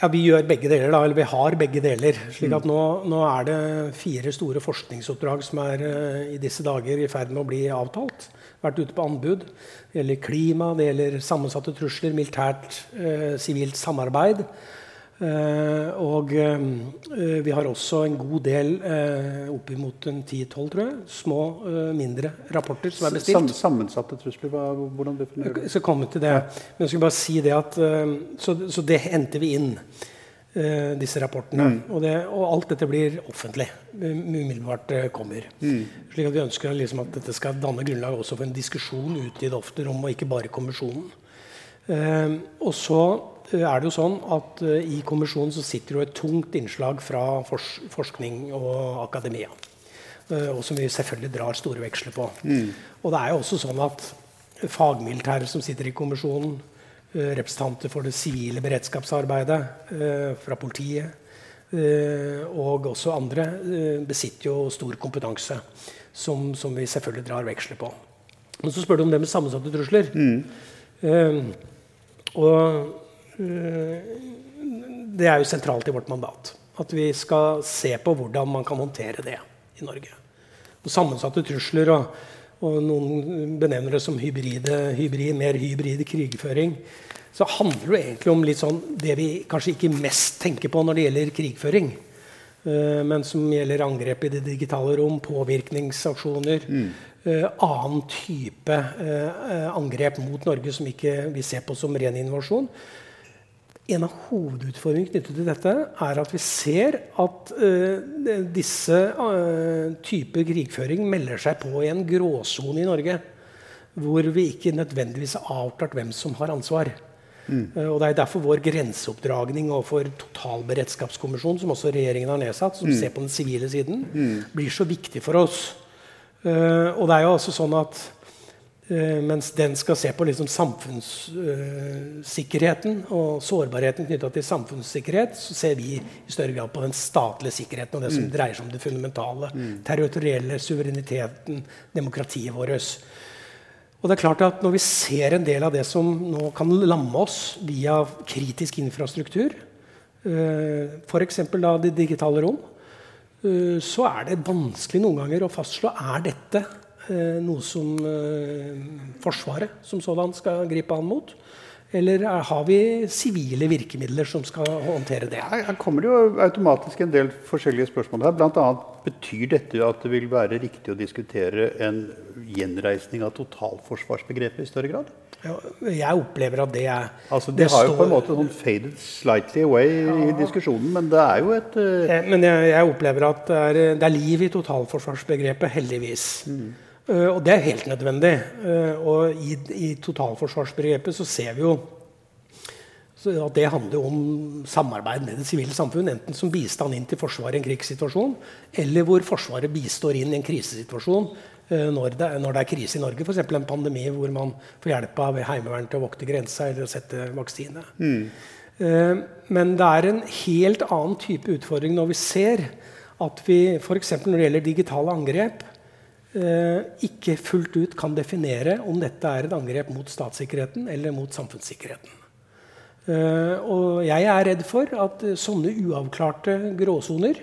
Ja, Vi gjør begge deler, da, eller vi har begge deler. slik at mm. nå, nå er det fire store forskningsoppdrag som er uh, i disse dager i ferd med å bli avtalt. Vært ute på anbud. Det gjelder klima, det gjelder sammensatte trusler, militært, uh, sivilt uh, samarbeid. Uh, og uh, vi har også en god del, eh, oppimot 10-12, tror jeg, små, mindre rapporter som er bestilt. Sam sammensatte trusler? Hva, hvordan definerer du det? Jeg skal komme til det. Men jeg skal bare si det at Så, så det henter vi inn, disse rapportene. Mm. Og, det, og, alt dette blir offentlig umiddelbart kommer. Mm. Slik at vi ønsker liksom at dette skal danne grunnlag også for en diskusjon ute i det offentlige rom, og ikke bare kommisjonen. og så er det jo sånn at uh, I kommisjonen så sitter jo et tungt innslag fra forskning og akademia. Uh, og som vi selvfølgelig drar store veksler på. Mm. Og det er jo også sånn at fagmilitære som sitter i kommisjonen, uh, representanter for det sivile beredskapsarbeidet fra politiet og også andre, besitter jo stor kompetanse som, som, vi selvfølgelig drar veksler på. Men så spør du om det med sammensatte trusler. Mm. og Eh, det er jo sentralt i vårt mandat. At vi skal se på hvordan man kan håndtere det i Norge. Og sammensatte trusler, og, og, noen benevner det som hybride, hybrid, mer hybrid krigføring. Så handler det egentlig om litt sånn det vi kanskje ikke mest tenker på når det gjelder krigføring. Uh, men som gjelder angrep i det digitale rom, påvirkningsaksjoner. Mm. Uh, annen type uh, angrep mot Norge som ikke vi ser på som ren invasjon. En av hovedutfordringene knyttet til dette er at vi ser at uh, disse uh, typer krigføring melder seg på i en gråsone i Norge. Hvor vi ikke nødvendigvis har avklart hvem som har ansvar. Mm. Uh, og Det er derfor vår grenseoppdragning overfor totalberedskapskommisjonen, som også regjeringen har nedsatt, som mm. ser på den sivile siden, mm. blir så viktig for oss. og det er jo også sånn at mens den skal se på liksom samfunnssikkerheten og sårbarheten knytta til samfunnssikkerhet, så ser vi i større grad på den statlige sikkerheten og det som mm. dreier seg om det fundamentale. Mm. Territorielle suvereniteten, demokratiet vårt. Og det er klart at Når vi ser en del av det som nå kan lamme oss via kritisk infrastruktur, uh, f.eks. det digitale rom, uh, så er det vanskelig noen ganger å fastslå er dette Eh, noe som eh, Forsvaret som sådan skal gripe an mot? Eller har vi sivile virkemidler som skal håndtere det? Her kommer det jo automatisk en del forskjellige spørsmål. her. Annet, betyr dette at det vil være riktig å diskutere en gjenreisning av totalforsvarsbegrepet i større grad? Ja, jeg opplever at det er altså, Det, det har jo på en måte sånn faded slightly away ja. i diskusjonen, men det er jo et uh... Men jeg, jeg, opplever at det er, det er, liv i totalforsvarsbegrepet, heldigvis. Mm. Uh, og det er helt nødvendig. Uh, og i, i, totalforsvarsbegrepet så ser vi jo at det handler om samarbeid med det sivile samfunn. Enten som bistand inn til Forsvaret i en krigssituasjon, eller hvor Forsvaret bistår inn i en krisesituasjon uh, når, det, når, det, er krise i Norge. F.eks. en pandemi hvor man får hjelp av Heimevernet til å vokte grensa eller å sette vaksine. Mm. men det er en helt annen type utfordring når vi ser at vi f.eks. når det gjelder digitale angrep, Eh, ikke fullt ut kan definere om dette er et angrep mot statssikkerheten eller mot samfunnssikkerheten. Eh, og jeg er redd for at sånne uavklarte gråsoner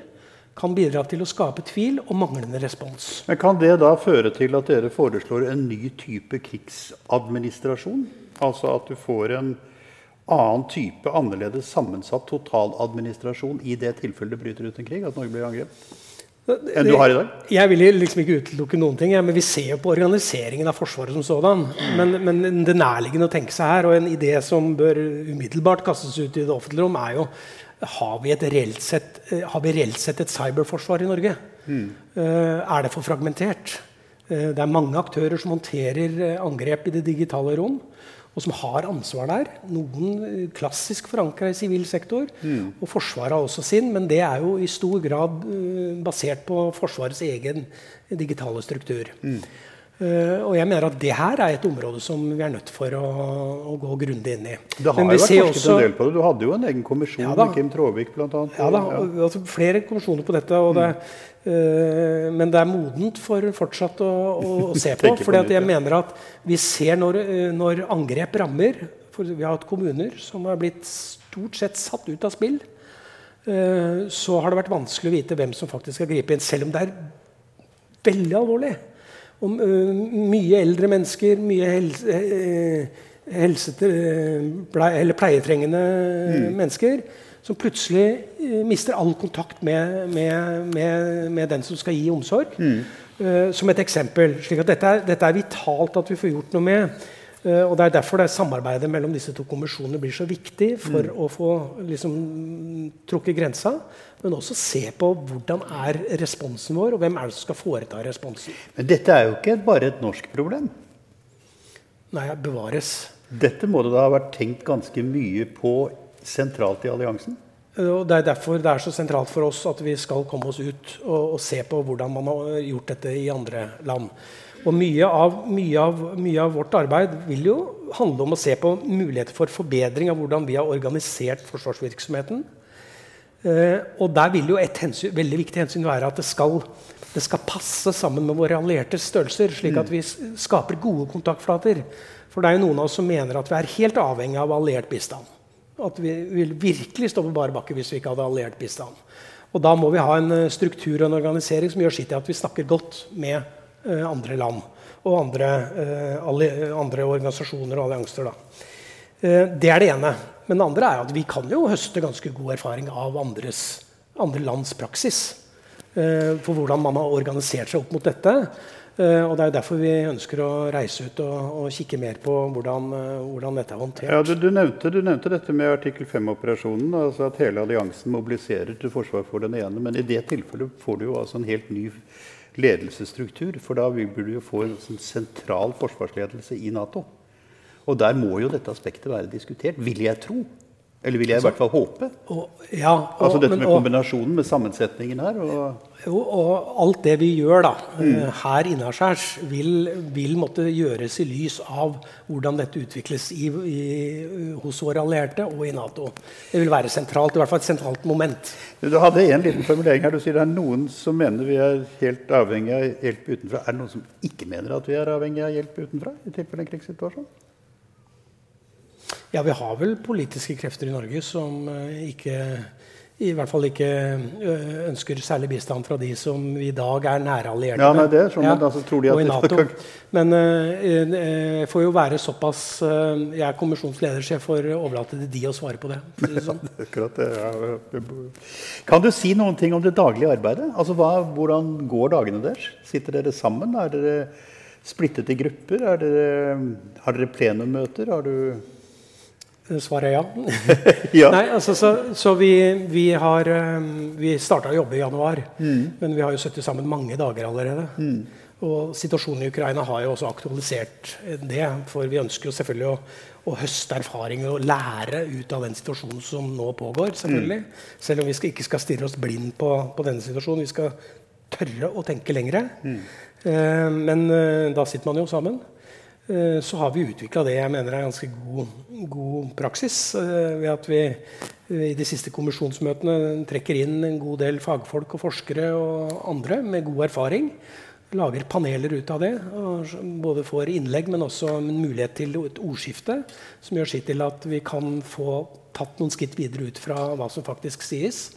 kan bidra til å skape tvil og manglende respons. Men Kan det da føre til at dere foreslår en ny type krigsadministrasjon? Altså at du får en annen type, annerledes sammensatt totaladministrasjon i det tilfellet det bryter ut en krig? At Norge blir angrepet? Enn du har i dag? Jeg vil liksom ikke utelukke noen ting. Men Vi ser jo på organiseringen av Forsvaret som sådan. Men, men det nærliggende å tenke seg her, og en idé som bør umiddelbart kastes ut i det offentlige rom, er jo har vi, reelt sett, eh, har vi reelt sett et cyberforsvar i Norge? Mm. Er det for fragmentert? Uh, det er mange aktører som håndterer angrep i det digitale rom og som har ansvar der. Noen eh, klassisk forankra i sivil sektor. Mm. Og Forsvaret har også sin, men det er jo i stor grad uh, basert på Forsvarets egen digitale struktur. Mm. Uh, og jeg mener at det her er et område som vi er nødt for å, å gå grundig inn i. Det har jo vært forsket også, en del på det. Du hadde jo en egen kommisjon ja, med Kim Tråvik bl.a. Ja, da, ja. Altså, flere kommisjoner på dette. og det, uh, men det er modent for fortsatt å, å, å se på. for jeg mener at vi ser når, når, angrep rammer for Vi har hatt kommuner som har blitt stort sett satt ut av spill. Uh, så har det vært vanskelig å vite hvem som faktisk skal gripe inn, selv om det er veldig alvorlig om mye eldre mennesker, mye helse, helsete, eller pleietrengende mm. mennesker, som plutselig mister all kontakt med, med, med, med, den som skal gi omsorg. Mm. Som et eksempel. slik at dette er, dette er, vitalt at vi får gjort noe med. Uh, og Det er derfor det samarbeidet mellom disse to kommisjonene blir så viktig for mm. å få liksom, trukket grensa. Men også se på hvordan er responsen vår, og hvem er det som skal foreta responsen. Men dette er jo ikke bare et norsk problem? Nei, bevares. Dette må det da ha vært tenkt ganske mye på sentralt i alliansen? Og Det er derfor det er så sentralt for oss at vi skal komme oss ut og, og se på hvordan man har gjort dette i andre land. Og mye av, mye, av, mye av, vårt arbeid vil jo handle om å se på muligheter for forbedring av hvordan vi har organisert forsvarsvirksomheten. Eh, og der vil jo et hensyn, veldig viktig hensyn være at det skal, det skal passe sammen med våre allierte størrelser, slik at vi skaper gode kontaktflater. For det er jo noen av oss som mener at vi er helt avhengig av alliert bistand. At vi vil virkelig stå på bar bakke hvis vi ikke hadde alliert bistand. Og da må vi ha en eh, struktur og en organisering som gjør sitt til at vi snakker godt med andre land og andre, uh, andre organisasjoner og allianser. Uh, det er det ene. Men det andre er at vi kan jo høste ganske god erfaring av andres, andre lands praksis. for hvordan man har organisert seg opp mot dette. Og Det er derfor vi ønsker å reise ut og, og kikke mer på hvordan, hvordan, dette er håndtert. Ja, du, du, nevnte, du, nevnte, dette med artikkel 5-operasjonen, altså at hele alliansen mobiliserer til forsvar for den ene. Men i det tilfellet får du jo altså en helt ny ledelsesstruktur. For da burde vi jo få en sånn sentral forsvarsledelse i Nato. Og der må jo dette aspektet være diskutert, vil jeg tro. Eller vil jeg i hvert fall håpe. Og, ja, og, altså dette med kombinasjonen med sammensetningen her. Og jo, og alt det vi gjør da, mm. Eh, her innaskjærs, vil, vil, måtte gjøres i lys av hvordan dette utvikles i, i, hos våre allierte og i Nato. Det vil være sentralt, i hvert fall et sentralt moment. Du hadde en liten formulering her. Du sier det er noen som mener vi er helt avhengig av hjelp utenfra. Er det noen som ikke mener at vi er avhengig av hjelp utenfra? i tilfelle en krigssituasjon? Ja, vi har vel politiske krefter i Norge som uh, ikke i hvert fall ikke uh, ønsker særlig bistand fra de som i dag er nære allierte. Ja, nei, det sånn, ja, altså, tror de at og i NATO. Men uh, jeg får jo være såpass Jeg er kommisjonsleder, så jeg får overlate til de å svare på det. sånn. det, ja. Kan du si noen ting om det daglige arbeidet? Altså, hva, Hvordan går dagene deres? Sitter dere sammen? Er dere splittet i grupper? Dere, har dere plenummøter? Har du Svaret er ja. ja. Nei, altså, så, så, vi, vi, har um, Vi starta å jobbe i januar, mm. men vi har jo sittet sammen mange dager allerede. Mm. Og situasjonen i Ukraina har jo også aktualisert det. For vi ønsker jo selvfølgelig å, å høste erfaringer og lære ut av den situasjonen som nå pågår. selvfølgelig. Mm. Selv om vi skal, ikke skal stirre oss blind på, på, denne situasjonen. Vi skal tørre å tenke lengre. Mm. Eh, men eh, da sitter man jo sammen. Eh, så har vi utvikla det jeg mener er ganske god, god praksis. Eh, ved at vi eh, i de siste kommisjonsmøtene trekker inn en god del fagfolk og forskere og andre med god erfaring. Lager paneler ut av det. Både får innlegg, men også en mulighet til et ordskifte som gjør sitt til at vi kan få tatt noen skritt videre ut fra hva som faktisk sies.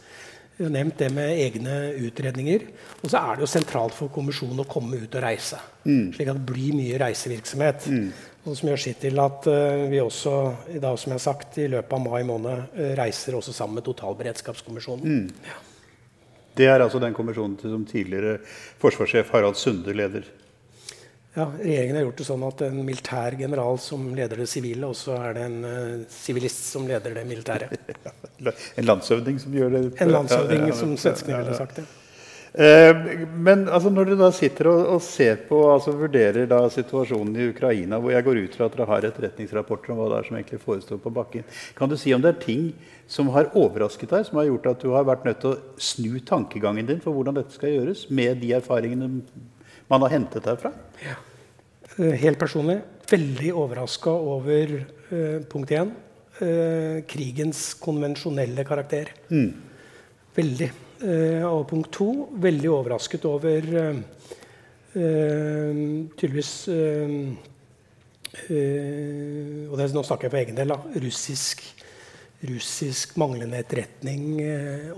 Vi har nevnt det med egne utredninger. Og så er det jo sentralt for kommisjonen å komme ut og reise. Mm. Slik at det blir mye reisevirksomhet. Mm. Og som gjør sitt til at uh, vi også i dag, som jeg har sagt, i løpet av mai måned uh, reiser også sammen med totalberedskapskommisjonen. Mm. Ja. Det er altså den kommisjonen som tidligere forsvarssjef Harald Sunde leder? Ja, Regjeringen har gjort det sånn at en militær general som leder det sivile, og så er det en eh, sivilist uh, som leder det militære. en landshøvding som gjør det? En landshøvding, ja, ja, som svenskene ville sagt det. Uh, men altså, når dere da sitter og, og, ser på, altså vurderer da situasjonen i Ukraina, hvor jeg går ut fra at dere har etterretningsrapporter om hva det er som egentlig forestår på bakken, kan du si om det er ting som har overrasket deg, som har gjort at du har vært nødt til å snu tankegangen din for hvordan dette skal gjøres, med de erfaringene man har hentet derfra? Ja. Eh, helt personlig veldig overraska over uh, punkt én uh, krigens konvensjonelle karakter. Mm. Veldig. Uh, og punkt to veldig overrasket over tydeligvis og det, Nå snakker jeg på egen del. Da, russisk, russisk manglende etterretning,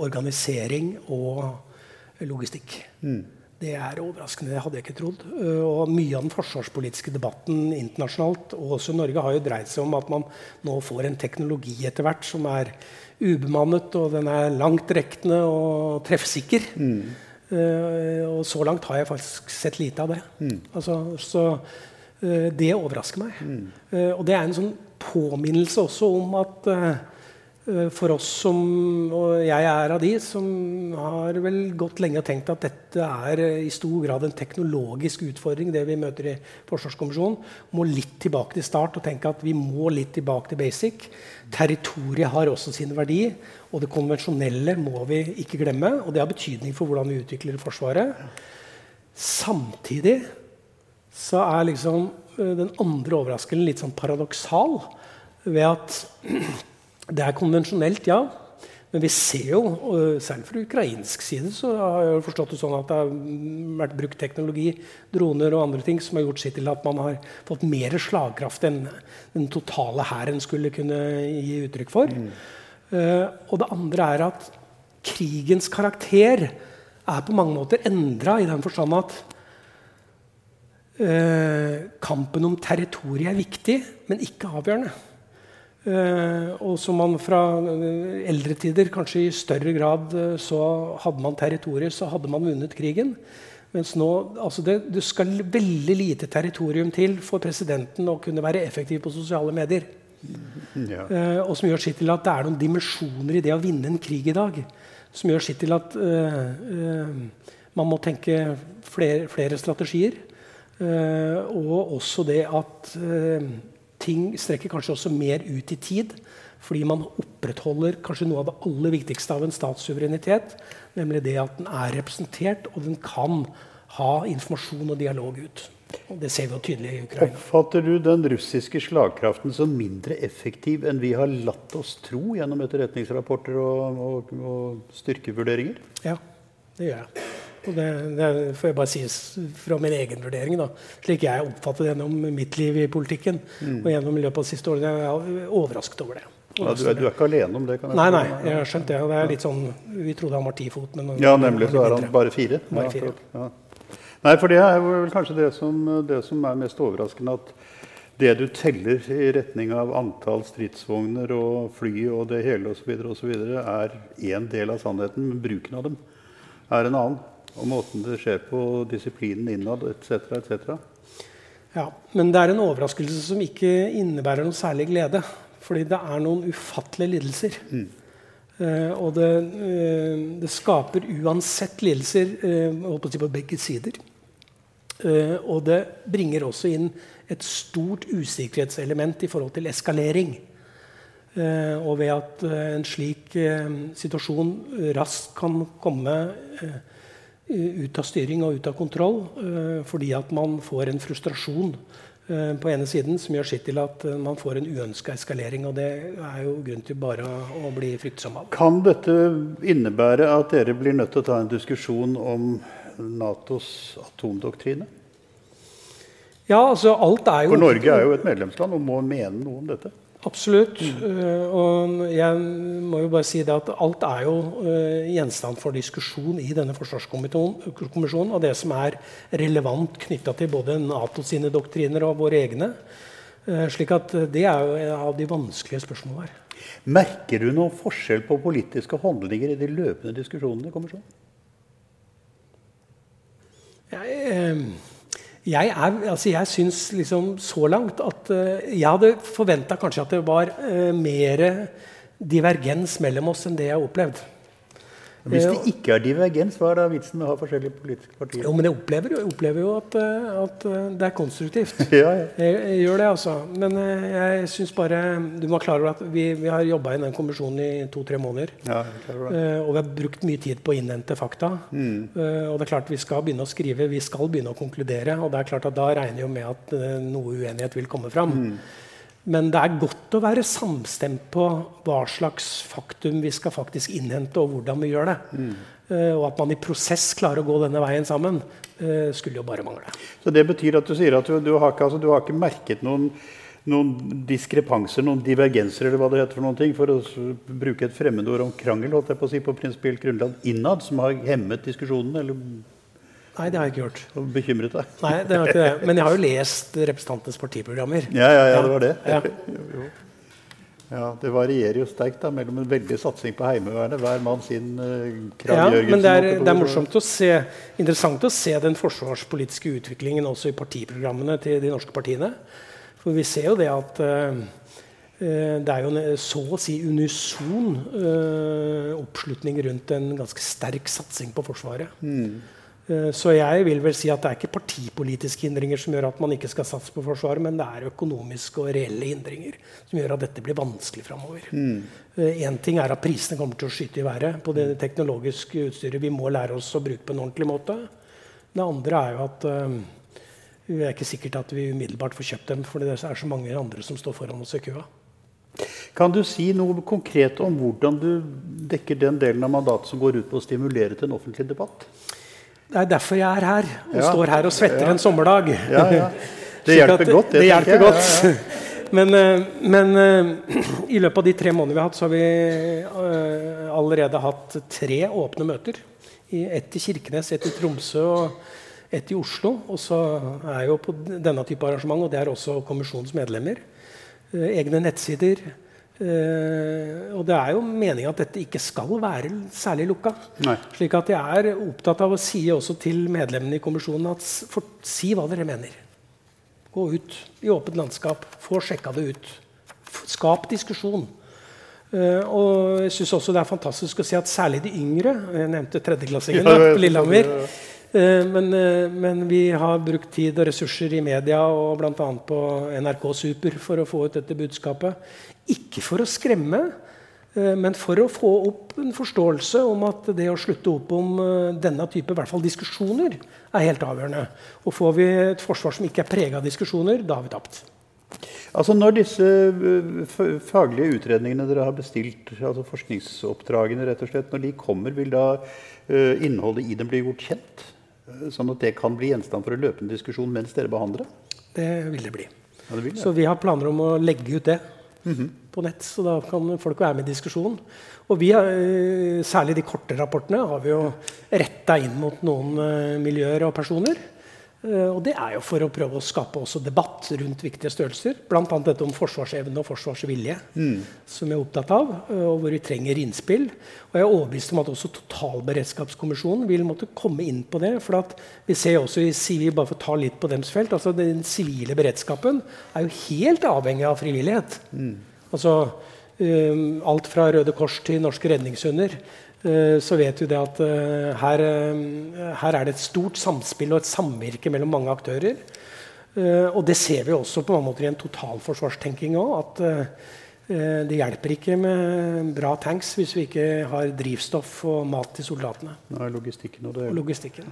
organisering og logistikk. Mm. Det er overraskende. Det hadde jeg ikke trodd. Uh, og mye av den forsvarspolitiske debatten internasjonalt og også i Norge har jo dreid seg om at man nå får en teknologi etter hvert som er ubemannet, og den er langtrekkende og treffsikker. Mm. Uh, og så langt har jeg faktisk sett lite av det. Mm. Altså, så uh, det overrasker meg. Mm. og det er en sånn påminnelse også om at Eh, for oss som Og jeg er av de som har vel gått lenge og tenkt at dette er eh, i stor grad en teknologisk utfordring, det vi møter i Forsvarskommisjonen. Må litt tilbake til start og tenke at vi må litt tilbake til basic. Territoriet har også sin verdi, og det konvensjonelle må vi ikke glemme. Og det har betydning for hvordan vi utvikler Forsvaret. Samtidig så er liksom eh, den andre overraskelsen litt sånn paradoksal ved at det er konvensjonelt, ja. Men vi ser jo, særlig fra ukrainsk side, så har jeg forstått det sånn at det har vært brukt teknologi, droner og andre ting, som har gjort sitt til at man har fått mer slagkraft enn den totale hæren skulle kunne gi uttrykk for. Mm. Uh, og det andre er at krigens karakter er på mange måter endra i den forstand at uh, kampen om territoriet er viktig, men ikke avgjørende. Uh, og som man fra eldre tider kanskje i større grad uh, så hadde man territorier, så hadde man vunnet krigen. Mens nå altså det, det, skal veldig lite territorium til for presidenten å kunne være effektiv på sosiale medier. Ja. og som gjør sitt til at det er noen dimensjoner i det å vinne en krig i dag. Som gjør sitt til at man må tenke flere, flere strategier. og også det at ting strekker kanskje også mer ut i tid. Fordi man opprettholder kanskje noe av det aller viktigste av en statssuverenitet. Nemlig det at den er representert, og den kan ha informasjon og dialog ut. Og Det ser vi jo tydelig i Ukraina. Oppfatter du den russiske slagkraften som mindre effektiv enn vi har latt oss tro gjennom etterretningsrapporter og, og, og styrkevurderinger? Ja, det gjør jeg. Og det, det, får jeg bare si fra min egen vurdering. da, Slik jeg oppfattet gjennom mitt liv i politikken. Mm. Og gjennom løpet av siste årene. Jeg er overrasket over det. Ja, du, er, du, er, ikke alene om det? kan jeg Nei, nei, jeg har skjønt det. det er litt sånn, Vi trodde han var ti fot, men Ja, nemlig. Så er han bare fire. Bare fire. Ja, Nei, for det er vel kanskje det som, det som er mest overraskende. at det du teller i retning av antall stridsvogner og fly og det hele osv., er én del av sannheten, men bruken av dem er en annen og måten det skjer på, disiplinen innad etc. etc. Ja, men det er en overraskelse som ikke innebærer noe særlig glede. Fordi det er noen ufattelige lidelser. Mm. Uh, og det, uh, det, skaper uansett lidelser uh, si på begge sider. og det bringer også inn et stort usikkerhetselement i forhold til eskalering. og ved at en slik situasjon raskt kan komme ut av styring og ut av kontroll uh, fordi at man får en frustrasjon uh, på ene siden som gjør sitt til at man får en uønska eskalering. Og det er jo grunn til bare å bli fryktsom av. Kan dette innebære at dere blir nødt til å ta en diskusjon om Natos atomdoktrine? Ja, altså alt er jo... For Norge er jo et medlemsland og må mene noe om dette? Absolutt. Mm. og jeg må jo bare si det at alt er jo uh, gjenstand for diskusjon i denne forsvarskommisjonen. Og det som er relevant knytta til både NATO sine doktriner og våre egne. Uh, slik at det er jo av de vanskelige spørsmålene her. Merker du noen forskjell på politiske handlinger i de løpende diskusjonene i kommisjonen? Jeg, jeg, er, altså jeg syns liksom så langt at uh, jeg hadde forventa kanskje at det var uh, mer divergens mellom oss enn det jeg har opplevd. Hvis det ikke er divergens, hva er da vitsen med å ha forskjellige politiske partier? Jo, men Jeg opplever, jeg opplever jo at, eh, at, det er konstruktivt. ja, ja. Jeg, jeg, gjør det, altså. Men jeg syns bare Du må klare at vi, vi har jobba i den kommisjonen i to-tre måneder. Ja, og vi har brukt mye tid på å innhente fakta. Mm. Og det er klart vi skal begynne å skrive, vi skal begynne å konkludere. Og det er klart at da regner vi jo med at noe uenighet vil komme fram. Mm. Men det er godt å være samstemt på hva slags faktum vi skal faktisk innhente, og hvordan vi gjør det. Mm. Uh, og at man i prosess klarer å gå denne veien sammen, uh, skulle jo bare mangle. Så det betyr at du sier at du, du, har, ikke, altså, du har, ikke, merket noen, noen, diskrepanser, noen divergenser, eller hva det heter for noen ting, for å bruke et fremmedord om krangel holdt jeg på å si, på prinsipielt grunnlag innad, som har hemmet diskusjonen? eller Nei, det har jeg ikke gjort. Og bekymret deg? Nei, det har ikke det. Men jeg har jo lest representantenes partiprogrammer. Ja, ja, ja, det var det. Ja. Jo, jo. Ja, Det varierer jo sterkt da, mellom en veldig satsing på Heimevernet, hver mann sin uh, Krav Ja, men det er, det er morsomt å se, interessant å se den forsvarspolitiske utviklingen også i partiprogrammene til de norske partiene. For vi ser jo det at eh, eh, det er jo en så å si unison uh, oppslutning rundt en ganske sterk satsing på Forsvaret. Eh, Så jeg vil vel si at det er ikke partipolitiske hindringer som gjør at man ikke skal satse på Forsvaret, men det er økonomiske og reelle hindringer som gjør at dette blir vanskelig framover. Én ting er at prisene kommer til å skyte i været på det teknologiske utstyret vi må lære oss å bruke på en ordentlig måte. Det andre er jo at eh, det er ikke sikkert at vi umiddelbart får kjøpt dem, for det er så mange andre som står foran oss i køa. Kan du si noe konkret om hvordan du dekker den delen av mandatet som går ut på å stimulere til en offentlig debatt? Det er derfor jeg er her og Ja. står her og svetter en sommerdag. Ja, ja. Det hjelper godt, det, Det, hjelper jeg. godt. Ja, ja. Men, eh, men eh, i løpet av de tre månedene vi har hatt, så har vi eh, allerede hatt tre åpne møter. I- Ett i Kirkenes, ett i Tromsø og ett i Oslo. Og så er jeg jo på denne type arrangement, og det er også kommisjonens medlemmer, egne nettsider. Eh, og det er jo meninga at dette ikke skal være særlig lukka. Nei. Slik at jeg er opptatt av å si også til medlemmene i kommisjonen at for, si hva dere mener. Gå ut i åpent landskap. Få sjekka det ut. Skap diskusjon. Uh, og jeg syns også det er fantastisk å si at særlig de yngre Jeg nevnte tredjeklassingene ja, på Lillehammer. Eh, men, eh, men vi har brukt tid og ressurser i media og bl.a. på NRK Super for å få ut dette budskapet. Ikke for å skremme, eh, men for å få opp en forståelse om at det å slutte opp om denne type fall diskusjoner er helt avgjørende. Og får vi et forsvar som ikke er prega av diskusjoner, da har vi tapt. Altså Når disse faglige utredningene dere har bestilt, altså forskningsoppdragene, rett og slett, når de kommer, vil da innholdet i dem bli gjort kjent? Øh, Sånn at det kan bli gjenstand for en løpende diskusjon mens dere behandler det? Det vil det bli. Ja, det vil Så vi har planer om å legge ut det på nett, så da kan folk være med i diskusjonen. Og vi har, eh, særlig de korte rapportene har vi jo retta inn mot noen eh, miljøer og personer. Eh, Og det er jo for å prøve å skape også debatt rundt viktige størrelser. Bl.a. dette om forsvarsevne og forsvarsvilje, som jeg er opptatt av, eh, og hvor vi trenger innspill. Og jeg er overbevist om at også Totalberedskapskommisjonen vil måtte komme inn på det. For at vi ser også i sivil, bare for å ta litt på dems felt, altså den sivile beredskapen er jo helt avhengig av frivillighet. Altså um, alt fra Røde Kors til Norske Redningshunder. Eh, så vet vi det at eh, her, eh, her er det et stort samspill og et samvirke mellom mange aktører. Og det ser vi også på mange måter i en totalforsvarstenking òg. At det hjelper ikke med bra tanks hvis vi ikke har drivstoff og mat til soldatene. Nå er logistikken og det Og logistikken.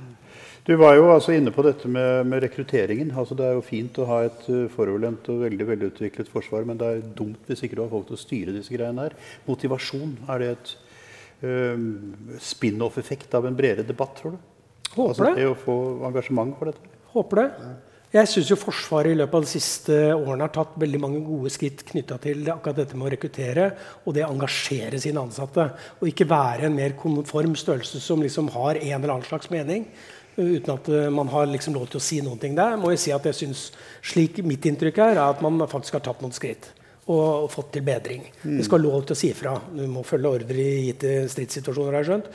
Du var jo altså inne på dette med, med rekrutteringen. Altså det er jo fint å ha et foroverlent og veldig velutviklet forsvar, men det er dumt hvis ikke du har folk til å styre disse greiene her. Motivasjon, er det et spin-off-effekt av en bredere debatt, tror du? Håper altså, det. å få engasjement for dette? Håper det. Jeg syns Forsvaret i løpet av de siste årene har tatt veldig mange gode skritt knytta til akkurat dette med å rekruttere og det å engasjere sine ansatte. Og ikke være en mer konform størrelse som liksom har en eller annen slags mening. Uten at man har liksom lov til å si noen ting der. må jeg si at jeg synes, slik Mitt inntrykk er, er at man faktisk har tatt noen skritt. Og, fått til bedring. Det skal ha lov til å si ifra. Du må følge ordre i gitte stridssituasjoner. har jeg skjønt.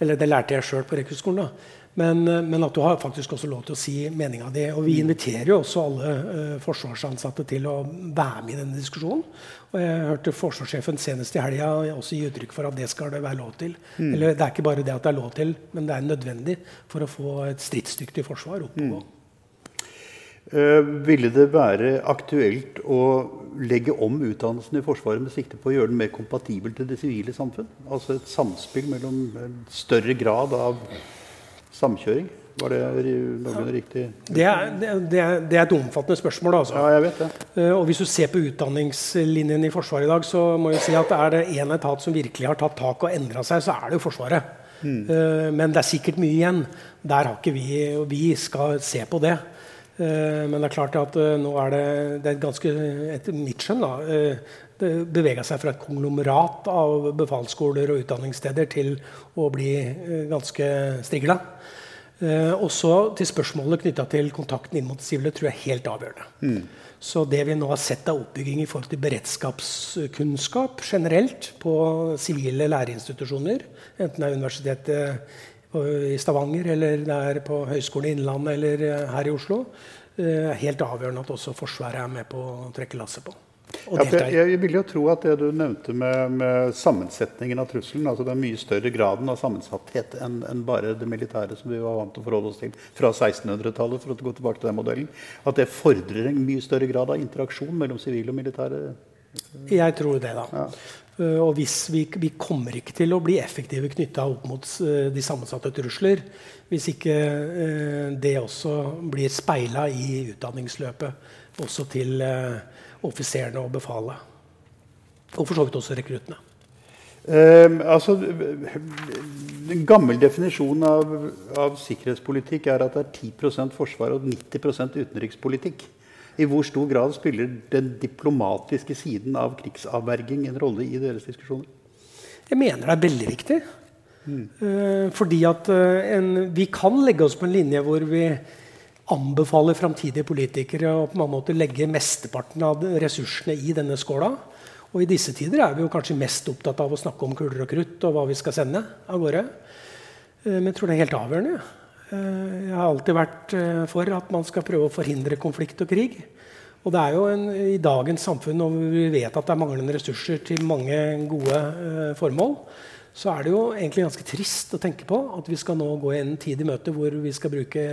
Eller det lærte jeg sjøl på rekruttskolen. Men, eh, men at du har faktisk også lov til å si meninga di. Og vi inviterer jo også alle uh, forsvarsansatte til å være med i denne diskusjonen. Og jeg hørte forsvarssjefen senest i helga også gi uttrykk for at det skal det være lov til. Eller det er ikke bare det at det er lov til, men det er nødvendig for å få et stridsdyktig forsvar opp og gå. Uh, ville det være aktuelt å legge om utdannelsen i Forsvaret med sikte på å gjøre den mer kompatibel til det sivile samfunn? Altså et samspill mellom en større grad av samkjøring? Var det noenlunde riktig? Det er, det, er, det er et omfattende spørsmål. Altså. Ja, jeg vet det. Eh, Og hvis du ser på utdanningslinjen i Forsvaret i dag, så må jeg si at er det én etat som virkelig har tatt tak og endra seg, så er det jo Forsvaret. Eh, Men det er sikkert mye igjen. Der har ikke vi Og vi skal se på det. Eh, Men det er klart at eh, nå er det, det er ganske, etter mitt skjønn, da, eh, det bevega seg fra et konglomerat av befalsskoler og utdanningssteder til å bli ganske strigla. Eh, også til spørsmålet knytta til kontakten inn mot sivile tror jeg er helt avgjørende. Mm. Så det vi nå har sett av oppbygging i forhold til beredskapskunnskap generelt på sivile læreinstitusjoner, enten det er Universitetet i Stavanger eller det er på Høgskolen i Innlandet eller eh, her i Oslo, eh, helt avgjørende at også Forsvaret er med på å trekke lasset på. Ja, jeg, jeg, vil jo tro at det du nevnte med, med, sammensetningen av trusselen, altså den mye større graden av sammensatthet enn en bare det militære som vi var vant til å forholde oss til fra 1600-tallet, for å gå tilbake til den modellen, at det fordrer en mye større grad av interaksjon mellom sivile og militære? Jeg tror det, da. Ja. Uh, og hvis vi, vi, kommer ikke til å bli effektive knytta opp mot uh, de sammensatte trusler hvis ikke uh, det også blir speila i utdanningsløpet, også til offiserene og befalet. Og for så vidt også rekruttene. Um, altså, en gammel definisjon av, av, sikkerhetspolitikk er at det er 10% forsvar og 90% utenrikspolitikk. I hvor stor grad spiller den diplomatiske siden av krigsavverging en rolle i deres diskusjoner? Jeg mener det er veldig viktig. Mm. Uh, fordi at uh, en, vi kan legge oss på en linje hvor vi anbefaler framtidige politikere å på en måte legge mesteparten av ressursene i denne skåla. Og i disse tider er vi jo kanskje mest opptatt av å snakke om kuler og krutt og hva vi skal sende av gårde. Eh, men jeg tror det er helt avgjørende. Eh, jeg har alltid vært eh, for at man skal prøve å forhindre konflikt og krig. Og det er jo en, I dagens samfunn, og vi vet at det er manglende ressurser til mange gode formål, så er det jo egentlig ganske trist å tenke på at vi skal nå gå en tid i møte hvor vi skal bruke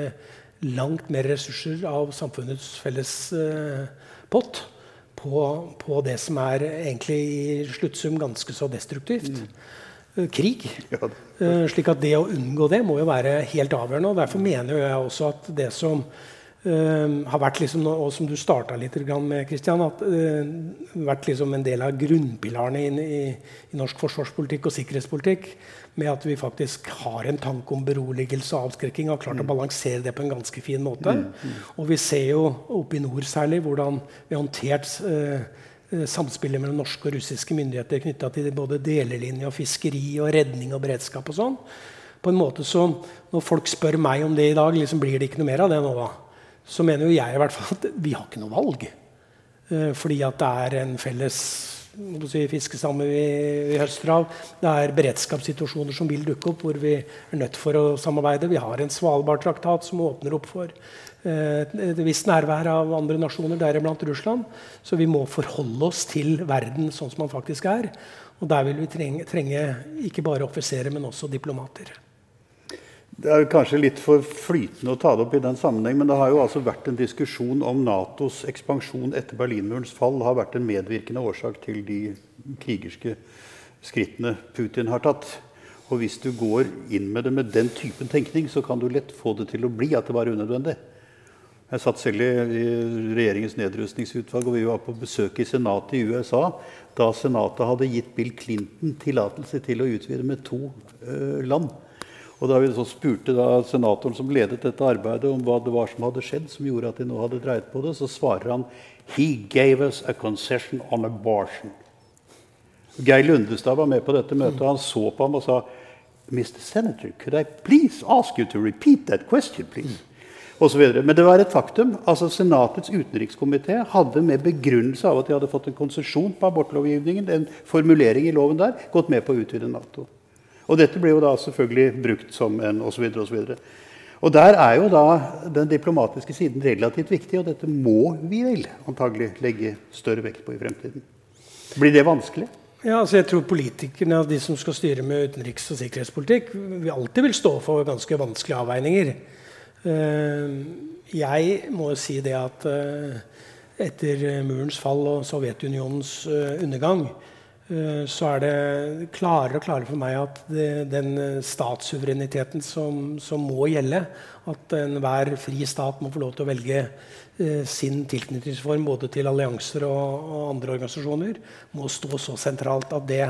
langt mer ressurser av samfunnets felles eh, pott på, på, det som er egentlig i sluttsum ganske så destruktivt. Mm. Krig. Ja. Eh, slik at det å unngå det må jo være helt avgjørende. og Derfor mener jeg også at det som Uh, har vært liksom, og som du starta litt med, Christian, at uh, vært liksom en del av grunnpilarene i, i, i, norsk forsvarspolitikk og sikkerhetspolitikk. Med at vi faktisk har en tanke om beroligelse og avskrekking og har klart mm. å balansere det på en ganske fin måte. Mm. Mm. Og vi ser jo oppe i nord særlig hvordan vi har håndtert uh, samspillet mellom norske og russiske myndigheter knytta til både delelinje og fiskeri og redning og beredskap og sånn. På en måte som Når folk spør meg om det i dag, liksom blir det ikke noe mer av det nå. da så mener jo jeg i hvert fall at vi har ikke noe valg. Eh, fordi at det er en felles si, fiskestamme vi, vi høster av. Det er beredskapssituasjoner som vil dukke opp, hvor vi er nødt for å samarbeide. Vi har en Svalbardtraktat som åpner opp for eh, et visst nærvær av andre nasjoner, deriblant Russland. Så vi må forholde oss til verden sånn som den faktisk er. Og der vil vi trenge, trenge ikke bare offiserer, men også diplomater. Det er kanskje litt for flytende å ta det opp i den sammenheng, men det har jo altså vært en diskusjon om Natos ekspansjon etter Berlinmurens fall har vært en medvirkende årsak til de krigerske skrittene Putin har tatt. Og hvis du går inn med det med den typen tenkning, så kan du lett få det til å bli at det var unødvendig. Jeg satt selv i regjeringens nedrustningsutvalg, og vi var på besøk i Senatet i USA da Senatet hadde gitt Bill Clinton tillatelse til å utvide med to uh, land. Og da vi spurte da senatoren som ledet dette arbeidet, om hva det var som hadde skjedd, som gjorde at de nå hadde dreid på det, så svarer han He gave us a concession on abortion. Geir Lundestad var med på dette møtet. og Han så på ham og sa Mr. Senator, could I please ask you to repeat that question, please? Men det var et faktum. altså Senatets utenrikskomité hadde med begrunnelse av at de hadde fått en konsesjon på abortlovgivningen, en formulering i loven der, gått med på å utvide Nato. Og dette ble jo da selvfølgelig brukt som en osv. osv. Og der er jo da den diplomatiske siden relativt viktig, og dette må vi vel antagelig legge større vekt på i fremtiden. Blir det vanskelig? Ja, altså jeg tror Politikerne og de som skal styre med utenriks- og sikkerhetspolitikk, vi alltid vil stå for ganske vanskelige avveininger. Eh, jeg må si det at eh, etter murens fall og Sovjetunionens eh, undergang så er det klarere og klarere for meg at det, den statssuvereniteten som, som, må gjelde, at enhver fri stat må få lov til å velge sin tilknytningsform både til allianser og, og, andre organisasjoner, må stå så sentralt at det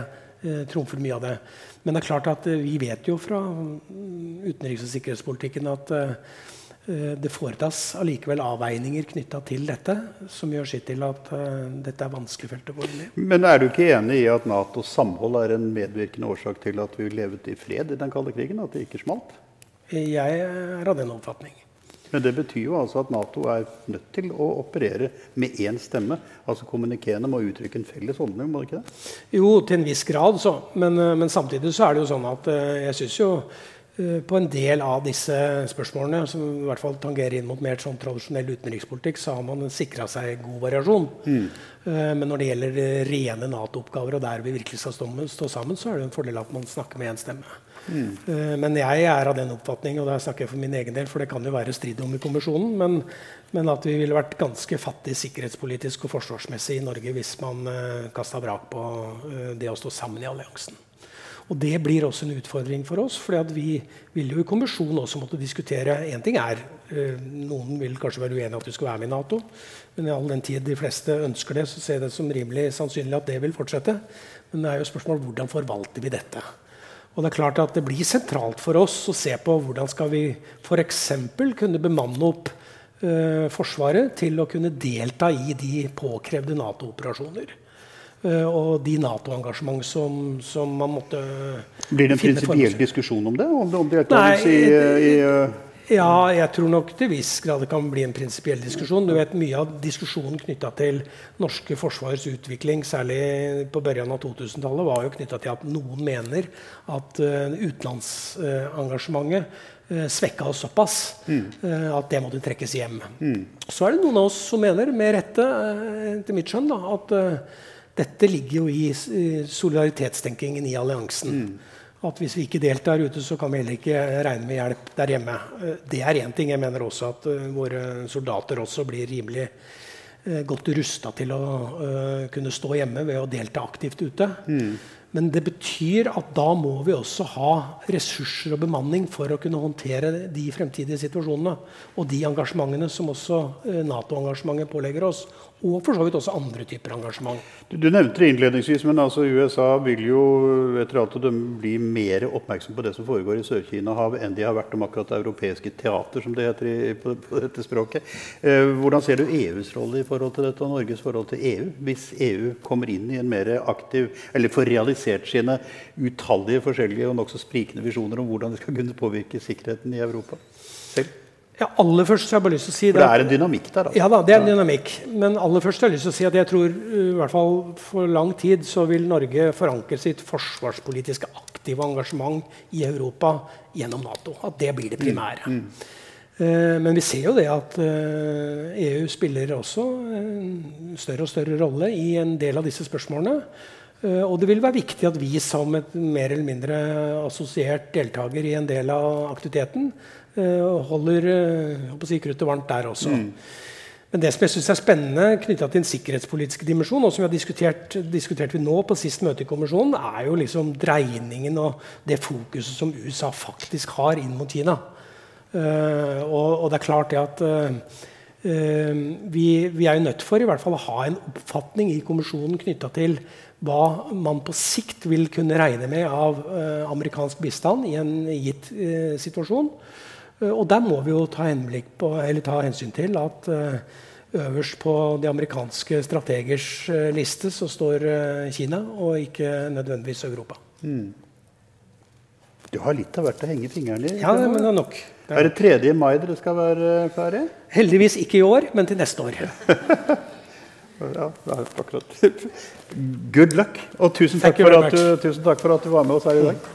eh, trumfer mye av det. Men det er klart at eh, vi vet jo fra mm, utenriks- og sikkerhetspolitikken at eh, det foretas allikevel avveininger knytta til dette, som gjør sitt til at dette er vanskelig felt å gå inn i. Men er du ikke enig i at Natos samhold er en medvirkende årsak til at vi levet i fred i den kalde krigen? At det ikke smalt? Jeg er av den oppfatning. Men det betyr jo altså at Nato er nødt til å operere med én stemme. Altså Kommunikerende må uttrykke en felles holdning, må det ikke det? Jo, til en viss grad, så. Men, eh, men samtidig så er det jo sånn at eh, jeg syns jo eh, på en del av disse spørsmålene, som i hvert fall tangerer inn mot mer sånn tradisjonell utenrikspolitikk, så har man sikra seg god variasjon. Mm. Men når det gjelder rene Nato-oppgaver, og der vi virkelig skal stå, stå, sammen, så er det en fordel at man snakker med én stemme. Mm. Men jeg er av den oppfatning, og da snakker jeg for min egen del, for det kan jo være strid om i kommisjonen, men, men, at vi ville vært ganske fattig sikkerhetspolitisk og forsvarsmessig i Norge hvis man uh, eh, kasta vrak på uh, det å stå sammen i alliansen. Og Det blir også en utfordring for oss. for vi vil jo i kommisjonen også måtte diskutere Én ting er uh, Noen vil kanskje være uenig i at vi skal være med i Nato. Men i all den tid de fleste ønsker det, så ser jeg det som rimelig sannsynlig at det vil fortsette. Men det er jo spørsmål hvordan forvalter vi dette. Og Det er klart at det blir sentralt for oss å se på hvordan skal vi f.eks. kunne bemanne opp eh, Forsvaret til å kunne delta i de påkrevde Nato-operasjoner. Eh, og de Nato-engasjement som, som, man måtte finne Blir det en prinsipiell diskusjon om det? Om, om deltakelse i, i uh ja, jeg tror nok til viss grad det kan bli en prinsipiell diskusjon. Du vet, Mye av diskusjonen knytta til norske forsvarets utvikling, særlig på børjan av 2000-tallet, var jo knytta til at noen mener at uh, utenlandsengasjementet uh, svekka oss såpass uh, at det måtte trekkes hjem. Mm. Så er det noen av oss som mener, med rette, til mitt skjønn, da, at dette ligger jo i solidaritetstenkingen i alliansen. Mm at hvis vi ikke deltar ute, så kan vi heller ikke regne med hjelp der hjemme. Eh, det er én ting. Jeg mener også at uh, våre soldater også blir rimelig uh, godt rusta til å kunne stå hjemme ved å delta aktivt ute. Mm. Men det betyr at da må vi også ha ressurser og bemanning for å kunne håndtere de fremtidige situasjonene. Og de engasjementene som også Nato-engasjementet pålegger oss og for så vidt også andre typer engasjement. Du, du nevnte det innledningsvis, men altså USA vil jo etter alt å dømme bli mer oppmerksom på det som foregår i Sør-Kina enn de har vært om akkurat det europeiske teater, som det heter i, på, på, dette språket. Eh, hvordan ser du EUs rolle i forhold til dette, og Norges forhold til EU? Hvis EU kommer inn i en mer aktiv, eller får realisert sine utallige forskjellige og nokså sprikende visjoner om hvordan de skal kunne påvirke sikkerheten i Europa selv? Ja, aller først så har jeg bare lyst til å si For det er en dynamikk der? Altså. Ja da, det er en dynamikk. Men aller først har jeg lyst til å si at jeg tror i hvert fall for lang tid så vil Norge forankre sitt forsvarspolitiske aktive engasjement i Europa gjennom Nato. At det blir det mm, primære. Mm. Mm. Men vi ser jo det at EU spiller også en større og større rolle i en del av disse spørsmålene. Og det vil være viktig at vi som et mer eller mindre assosiert deltaker i en del av aktiviteten Eh, og holder uh, si, kruttet varmt der også. Mm. Men det som jeg synes er spennende knytta til en sikkerhetspolitiske dimensjon, og som vi har diskutert, diskutert vi nå på sist møte i kommisjonen, er jo liksom dreiningen og det fokuset som USA faktisk har inn mot Kina. Uh, og, og, det er klart det at uh, vi, vi, er jo nødt for i hvert fall å ha en oppfatning i kommisjonen knytta til hva man på sikt vil kunne regne med av amerikansk bistand i en gitt situasjon. Eh, og der må vi jo ta, på, ta hensyn til at eh, øverst på de amerikanske strategers eh, liste så står Kina, og ikke nødvendigvis Europa. Mm. Du har litt av hvert å henge fingrene i? Ja, men det er nok. Det er, det 3. mai dere skal være ferdig? Heldigvis ikke i år, men til neste år. ja, akkurat. Good luck, og tusen takk, du, tusen takk, for at du, var med oss her i dag.